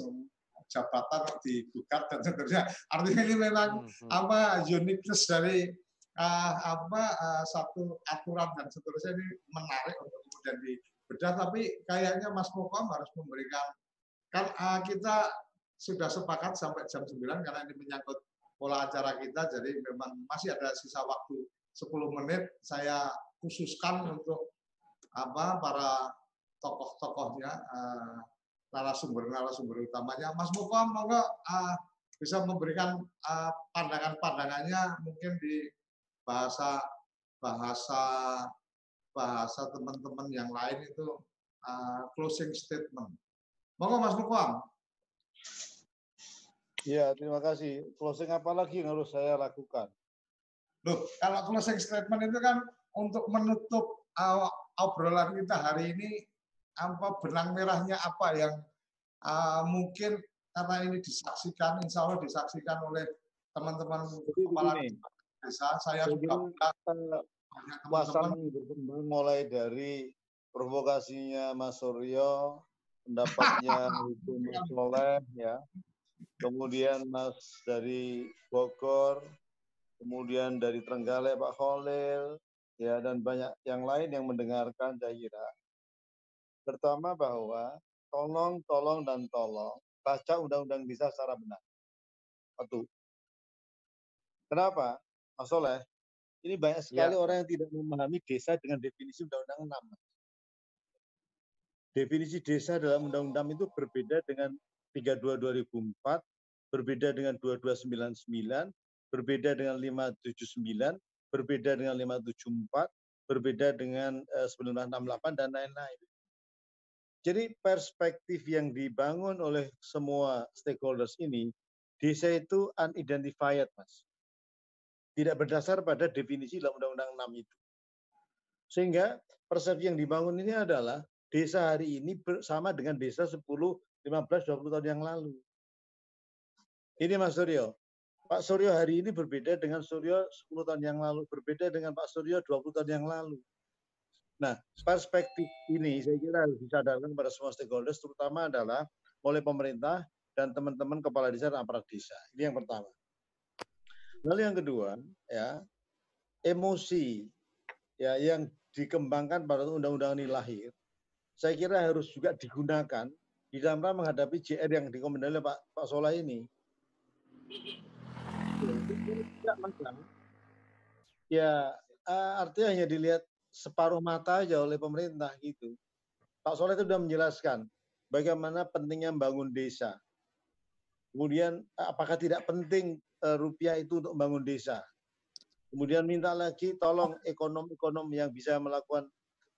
jabatan digugat dan seterusnya. Artinya ini memang hmm, hmm. apa uniqueness dari uh, apa uh, satu aturan dan seterusnya ini menarik untuk kemudian dibedah. Tapi kayaknya Mas Mokom harus memberikan kan uh, kita sudah sepakat sampai jam 9 karena ini menyangkut pola acara kita. Jadi memang masih ada sisa waktu 10 menit. Saya khususkan untuk apa para tokoh-tokohnya uh, narasumber-narasumber utamanya. Mas Muko, monggo uh, bisa memberikan uh, pandangan-pandangannya mungkin di bahasa bahasa bahasa teman-teman yang lain itu uh, closing statement. Monggo Mas Mukwam. Ya, terima kasih. Closing apa lagi yang harus saya lakukan? Loh, kalau closing statement itu kan untuk menutup uh, obrolan kita hari ini apa benang merahnya apa yang uh, mungkin karena ini disaksikan, insya Allah disaksikan oleh teman-teman kepala desa. Saya juga teman berkembang mulai dari provokasinya Mas Suryo, pendapatnya itu Mas Soleh, ya, kemudian Mas dari Bogor, kemudian dari Trenggalek Pak Khalil, ya dan banyak yang lain yang mendengarkan saya kira. Pertama bahwa tolong, tolong dan tolong baca undang-undang desa secara benar. Satu. Kenapa? Mas Soleh, ini banyak sekali ya. orang yang tidak memahami desa dengan definisi undang-undang 6. Definisi desa dalam undang-undang itu berbeda dengan 32 2004, berbeda dengan 2299, berbeda dengan 579, berbeda dengan 574, berbeda dengan uh, 1968 dan lain-lain. Jadi perspektif yang dibangun oleh semua stakeholders ini, desa itu unidentified, Mas. Tidak berdasar pada definisi dalam Undang-Undang 6 itu. Sehingga persepsi yang dibangun ini adalah desa hari ini bersama dengan desa 10, 15, 20 tahun yang lalu. Ini Mas Suryo. Pak Suryo hari ini berbeda dengan Suryo 10 tahun yang lalu, berbeda dengan Pak Suryo 20 tahun yang lalu. Nah, perspektif ini saya kira harus disadarkan kepada semua stakeholders, terutama adalah oleh pemerintah dan teman-teman kepala desa dan aparat desa. Ini yang pertama. Lalu yang kedua, ya emosi ya yang dikembangkan pada undang-undang ini lahir, saya kira harus juga digunakan di dalam menghadapi JR yang dikomendasi oleh Pak Pak Sola ini. Ya, eh, artinya hanya dilihat separuh mata aja oleh pemerintah gitu. Pak Soleh itu sudah menjelaskan bagaimana pentingnya membangun desa. Kemudian apakah tidak penting uh, rupiah itu untuk membangun desa. Kemudian minta lagi tolong ekonom-ekonom yang bisa melakukan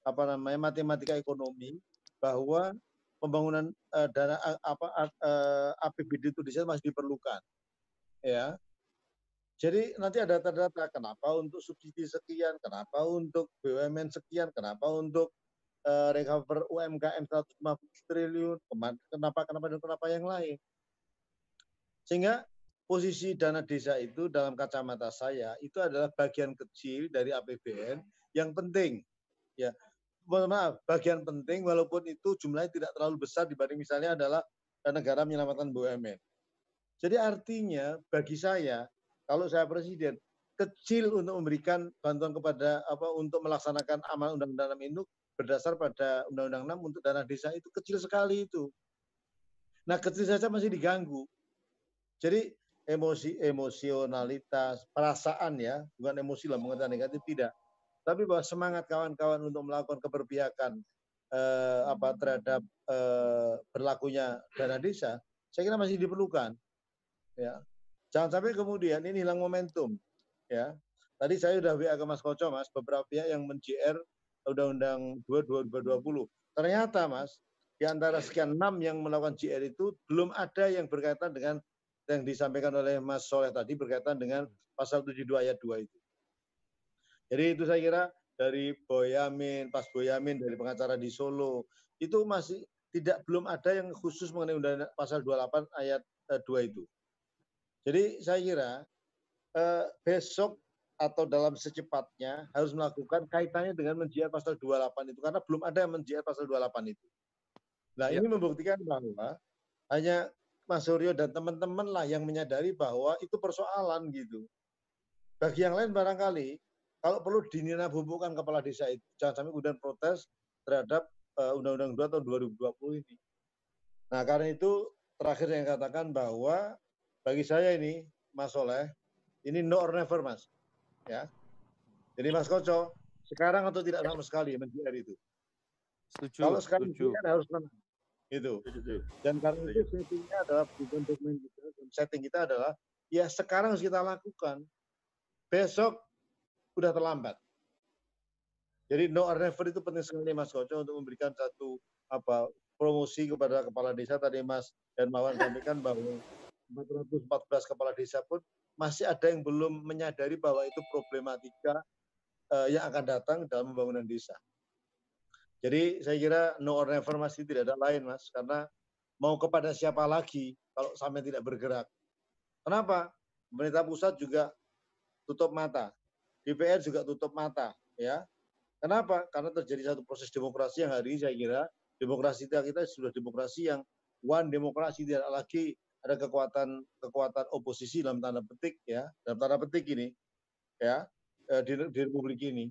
apa namanya matematika ekonomi bahwa pembangunan uh, dana apa uh, APBD itu desa masih diperlukan. Ya. Jadi nanti ada data-data kenapa untuk subsidi sekian, kenapa untuk BUMN sekian, kenapa untuk uh, recover UMKM 150 triliun, kenapa kenapa dan kenapa yang lain. Sehingga posisi dana desa itu dalam kacamata saya itu adalah bagian kecil dari APBN yang penting. Ya, maaf, bagian penting walaupun itu jumlahnya tidak terlalu besar dibanding misalnya adalah negara menyelamatkan BUMN. Jadi artinya bagi saya kalau saya presiden kecil untuk memberikan bantuan kepada apa untuk melaksanakan amal undang-undang itu berdasar pada undang-undang 6 untuk dana desa itu kecil sekali itu. Nah, kecil saja masih diganggu. Jadi emosi emosionalitas, perasaan ya, bukan emosi lah mengenai negatif tidak. Tapi bahwa semangat kawan-kawan untuk melakukan keberpihakan eh, apa terhadap eh, berlakunya dana desa, saya kira masih diperlukan. Ya, Jangan sampai kemudian ini hilang momentum. Ya, tadi saya sudah WA ke Mas Koco, Mas, beberapa pihak yang men-GR Undang-Undang 2 2020. Ternyata, Mas, di antara sekian enam yang melakukan GR itu belum ada yang berkaitan dengan yang disampaikan oleh Mas Soleh tadi berkaitan dengan pasal 72 ayat 2 itu. Jadi itu saya kira dari Boyamin, Pas Boyamin dari pengacara di Solo itu masih tidak belum ada yang khusus mengenai undang pasal 28 ayat 2 eh, itu. Jadi saya kira eh, besok atau dalam secepatnya harus melakukan kaitannya dengan menjiat pasal 28 itu karena belum ada yang menjiat pasal 28 itu. Nah, ya. ini membuktikan bahwa hanya Mas Suryo dan teman-teman lah yang menyadari bahwa itu persoalan gitu. Bagi yang lain barangkali kalau perlu dinina bubukkan kepala desa itu jangan sampai kemudian protes terhadap uh, Undang-Undang 2 tahun 2020 ini. Nah, karena itu terakhir yang katakan bahwa bagi saya ini Mas Soleh ini no or never Mas. Ya. Jadi Mas Koco sekarang atau tidak sama sekali menjiar itu? Setuju kalau sekarang setuju. harus menang. Itu dan karena itu settingnya adalah bukan dokumen kita setting kita adalah ya sekarang harus kita lakukan besok udah terlambat. Jadi no or never itu penting sekali Mas Koco untuk memberikan satu apa promosi kepada kepala desa tadi Mas dan Mawan sampaikan bahwa 414 kepala desa pun masih ada yang belum menyadari bahwa itu problematika uh, yang akan datang dalam pembangunan desa. Jadi saya kira no or never masih tidak ada lain mas, karena mau kepada siapa lagi kalau sampai tidak bergerak. Kenapa? Pemerintah pusat juga tutup mata, DPR juga tutup mata, ya. Kenapa? Karena terjadi satu proses demokrasi yang hari ini saya kira demokrasi kita, kita sudah demokrasi yang one demokrasi tidak lagi ada kekuatan kekuatan oposisi dalam tanda petik ya dalam tanda petik ini ya eh, di, di republik ini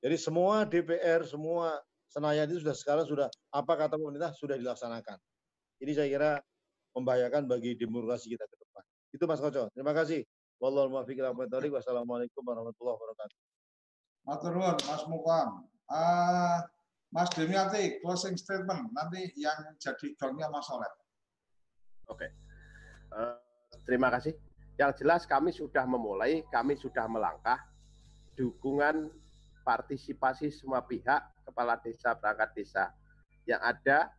jadi semua DPR semua Senayan itu sudah sekarang sudah apa kata pemerintah sudah dilaksanakan ini saya kira membahayakan bagi demokrasi kita ke depan itu Mas Koco terima kasih Wassalamualaikum warahmatullahi wabarakatuh. Matur Mas Mukam. Uh, Mas Demiati, closing statement nanti yang jadi gongnya Mas Oleh. Oke. Okay. Uh, eh, terima kasih. Yang jelas kami sudah memulai, kami sudah melangkah dukungan partisipasi semua pihak, kepala desa, perangkat desa yang ada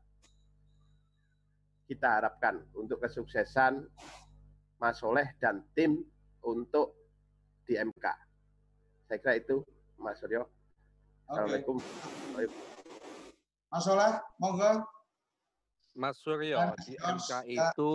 kita harapkan untuk kesuksesan Mas Soleh dan tim untuk di MK. Saya kira itu Mas Suryo. Assalamualaikum. Okay. Mas Soleh, monggo. Mas Suryo, di MK itu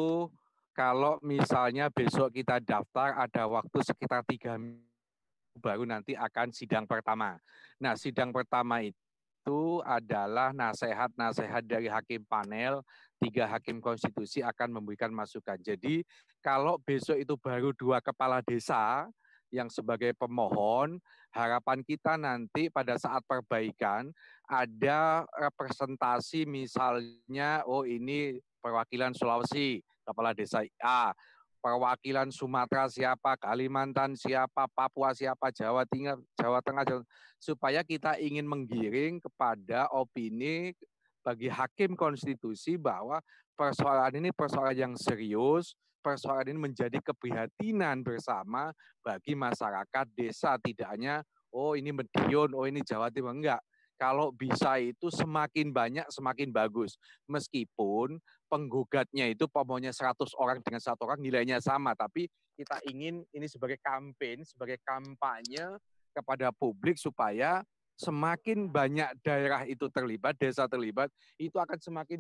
kalau misalnya besok kita daftar ada waktu sekitar tiga minggu baru nanti akan sidang pertama. Nah, sidang pertama itu adalah nasihat-nasihat dari hakim panel, tiga hakim konstitusi akan memberikan masukan. Jadi kalau besok itu baru dua kepala desa, yang sebagai pemohon, harapan kita nanti pada saat perbaikan ada representasi misalnya, oh ini perwakilan Sulawesi, kepala desa A, perwakilan Sumatera siapa, Kalimantan siapa, Papua siapa, Jawa Tengah, Jawa Tengah, supaya kita ingin menggiring kepada opini bagi hakim konstitusi bahwa persoalan ini persoalan yang serius, persoalan ini menjadi keprihatinan bersama bagi masyarakat desa. Tidak hanya oh ini Medion, oh ini Jawa Timur. Enggak. Kalau bisa itu semakin banyak semakin bagus. Meskipun penggugatnya itu pomonya 100 orang dengan satu orang nilainya sama, tapi kita ingin ini sebagai kampanye, sebagai kampanye kepada publik supaya semakin banyak daerah itu terlibat, desa terlibat, itu akan semakin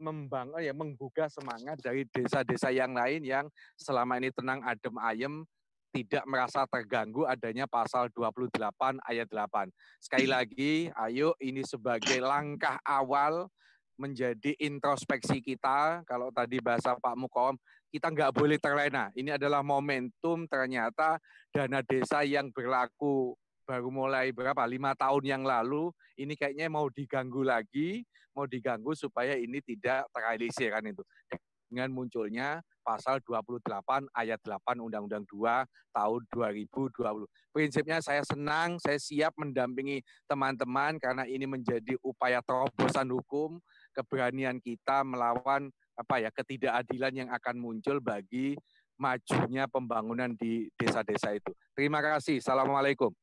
membangun ya menggugah semangat dari desa-desa yang lain yang selama ini tenang adem ayem tidak merasa terganggu adanya pasal 28 ayat 8. Sekali lagi, ayo ini sebagai langkah awal menjadi introspeksi kita. Kalau tadi bahasa Pak Mukom, kita nggak boleh terlena. Ini adalah momentum ternyata dana desa yang berlaku baru mulai berapa lima tahun yang lalu ini kayaknya mau diganggu lagi mau diganggu supaya ini tidak terrealisir kan itu dengan munculnya pasal 28 ayat 8 Undang-Undang 2 tahun 2020. Prinsipnya saya senang, saya siap mendampingi teman-teman karena ini menjadi upaya terobosan hukum, keberanian kita melawan apa ya ketidakadilan yang akan muncul bagi majunya pembangunan di desa-desa itu. Terima kasih. Assalamualaikum.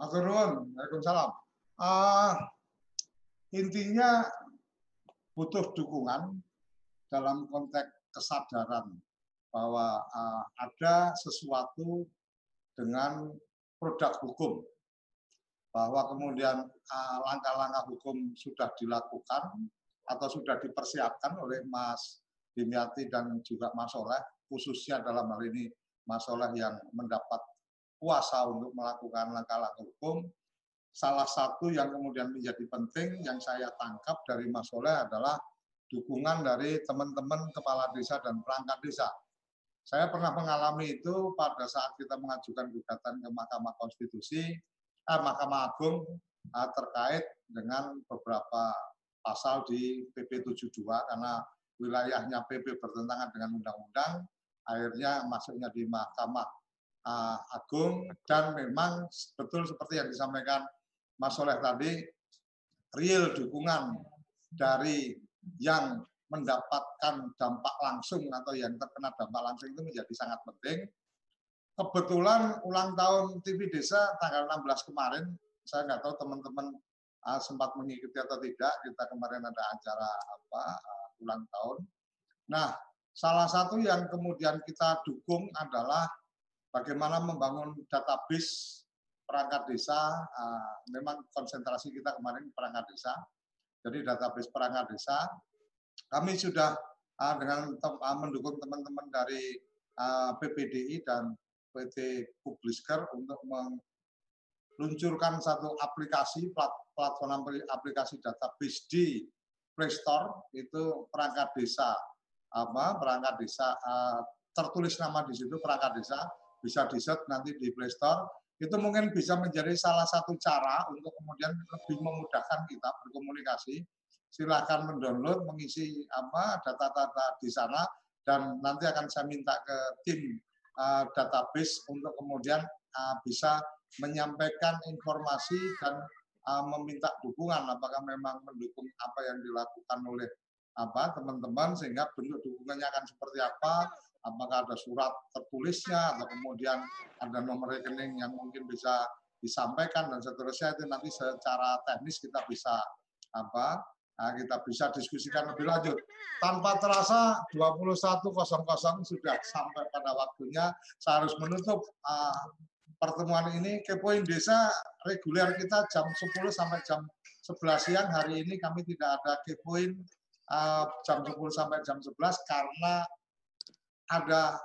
Nuwun. Waalaikumsalam. Uh, intinya butuh dukungan dalam konteks kesadaran bahwa uh, ada sesuatu dengan produk hukum bahwa kemudian langkah-langkah uh, hukum sudah dilakukan atau sudah dipersiapkan oleh Mas Dimyati dan juga Mas Soleh khususnya dalam hal ini Mas Soleh yang mendapat kuasa untuk melakukan langkah-langkah hukum. Salah satu yang kemudian menjadi penting yang saya tangkap dari Mas Soleh adalah dukungan dari teman-teman kepala desa dan perangkat desa. Saya pernah mengalami itu pada saat kita mengajukan gugatan ke Mahkamah Konstitusi, eh, Mahkamah Agung eh, terkait dengan beberapa pasal di PP 72 karena wilayahnya PP bertentangan dengan undang-undang, akhirnya masuknya di Mahkamah uh, agung dan memang betul seperti yang disampaikan Mas Soleh tadi real dukungan dari yang mendapatkan dampak langsung atau yang terkena dampak langsung itu menjadi sangat penting. Kebetulan ulang tahun TV Desa tanggal 16 kemarin saya nggak tahu teman-teman uh, sempat mengikuti atau tidak. Kita kemarin ada acara apa uh, ulang tahun. Nah, salah satu yang kemudian kita dukung adalah bagaimana membangun database perangkat desa. Uh, memang konsentrasi kita kemarin perangkat desa. Jadi database perangkat desa. Kami sudah uh, dengan tem uh, mendukung teman-teman dari uh, PPDI dan PT Publisker untuk meluncurkan satu aplikasi platform aplikasi database di Play Store itu perangkat desa. Apa? Perangkat desa uh, tertulis nama di situ perangkat desa. Bisa di set nanti di Play Store itu mungkin bisa menjadi salah satu cara untuk kemudian lebih memudahkan kita berkomunikasi. Silahkan mendownload mengisi apa data-data di sana dan nanti akan saya minta ke tim uh, database untuk kemudian uh, bisa menyampaikan informasi dan uh, meminta dukungan apakah memang mendukung apa yang dilakukan oleh apa teman-teman sehingga bentuk dukungannya akan seperti apa apakah ada surat tertulisnya atau kemudian ada nomor rekening yang mungkin bisa disampaikan dan seterusnya itu nanti secara teknis kita bisa apa Nah, kita bisa diskusikan lebih lanjut. Tanpa terasa 21.00 sudah sampai pada waktunya. Saya harus menutup uh, pertemuan ini. Kepoin Desa reguler kita jam 10 sampai jam 11 siang. Hari ini kami tidak ada kepoin uh, jam 10 sampai jam 11 karena ada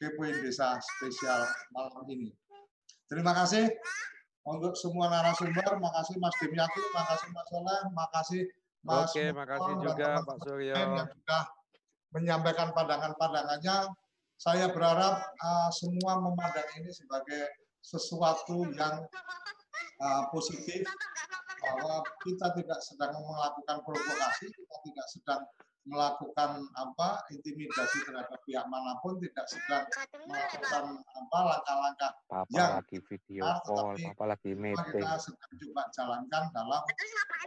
kepoin Desa spesial malam ini. Terima kasih untuk semua narasumber. Makasih Mas Demiati, makasih Mas Soleh, makasih Mas Oke, makasih juga Pak Suryo. Yang sudah menyampaikan pandangan-pandangannya. Saya berharap uh, semua memandang ini sebagai sesuatu yang uh, positif bahwa kita tidak sedang melakukan provokasi, kita tidak sedang melakukan apa intimidasi terhadap pihak mana pun tidak sedang melakukan apa langkah-langkah yang lagi video call, apa lagi meeting. Kita sedang coba jalankan dalam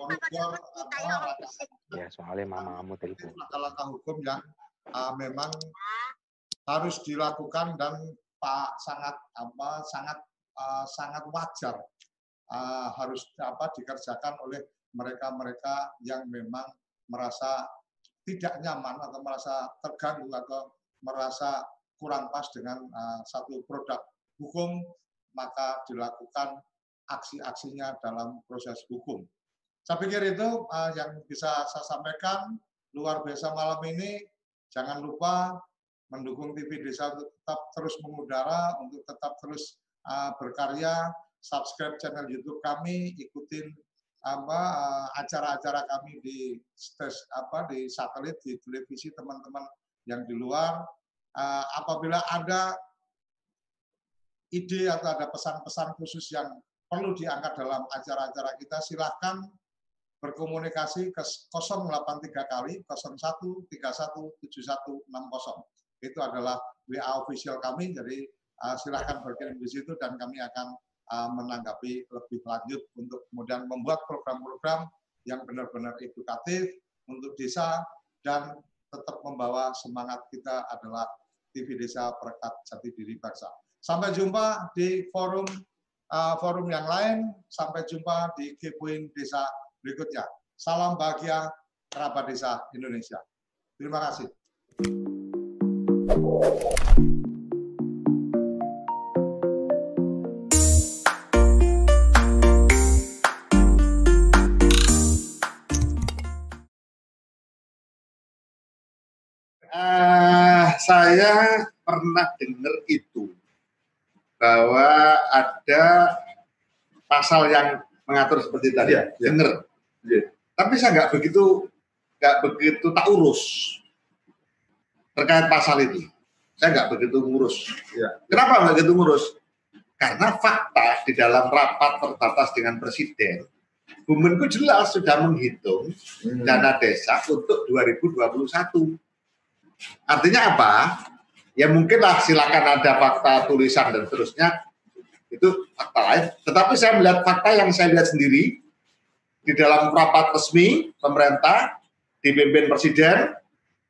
koridor apa ya soalnya mama kamu telepon. Langkah-langkah hukum yang uh, memang harus dilakukan dan Pak sangat apa sangat uh, sangat wajar uh, harus apa dikerjakan oleh mereka-mereka yang memang merasa tidak nyaman atau merasa terganggu atau merasa kurang pas dengan uh, satu produk hukum, maka dilakukan aksi-aksinya dalam proses hukum. Saya pikir itu uh, yang bisa saya sampaikan. Luar biasa malam ini, jangan lupa mendukung TV Desa untuk tetap terus mengudara, untuk tetap terus uh, berkarya, subscribe channel YouTube kami, ikutin apa eh, acara-acara kami di stes apa di satelit di televisi teman-teman yang di luar uh, apabila ada ide atau ada pesan-pesan khusus yang perlu diangkat dalam acara-acara kita silahkan berkomunikasi ke 083 kali 01317160 itu adalah WA official kami jadi uh, silahkan berkirim di situ dan kami akan menanggapi lebih lanjut untuk kemudian membuat program-program yang benar-benar edukatif untuk desa dan tetap membawa semangat kita adalah TV Desa Perekat Jati Diri Bangsa. Sampai jumpa di forum uh, forum yang lain. Sampai jumpa di Kepoin Desa berikutnya. Salam bahagia kerabat desa Indonesia. Terima kasih. Saya pernah dengar itu bahwa ada pasal yang mengatur seperti tadi. Ya, ya. Dengar. Ya. Tapi saya nggak begitu nggak begitu tak urus terkait pasal itu. Saya nggak begitu ngurus. Ya. Kenapa nggak begitu ngurus? Karena fakta di dalam rapat terbatas dengan presiden, Bumenku jelas sudah menghitung hmm. dana desa untuk 2021 Artinya apa? Ya mungkinlah silakan ada fakta tulisan dan seterusnya itu fakta lain. Tetapi saya melihat fakta yang saya lihat sendiri di dalam rapat resmi pemerintah dipimpin presiden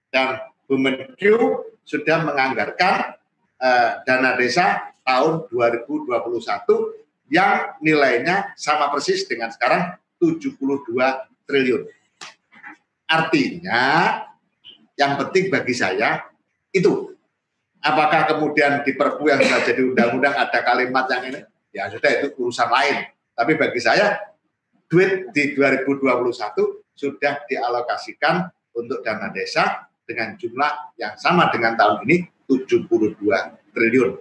dan Bu Menkyu sudah menganggarkan eh, dana desa tahun 2021 yang nilainya sama persis dengan sekarang 72 triliun. Artinya yang penting bagi saya itu apakah kemudian di perpu yang sudah jadi undang-undang ada kalimat yang ini ya sudah itu urusan lain. Tapi bagi saya duit di 2021 sudah dialokasikan untuk dana desa dengan jumlah yang sama dengan tahun ini 72 triliun.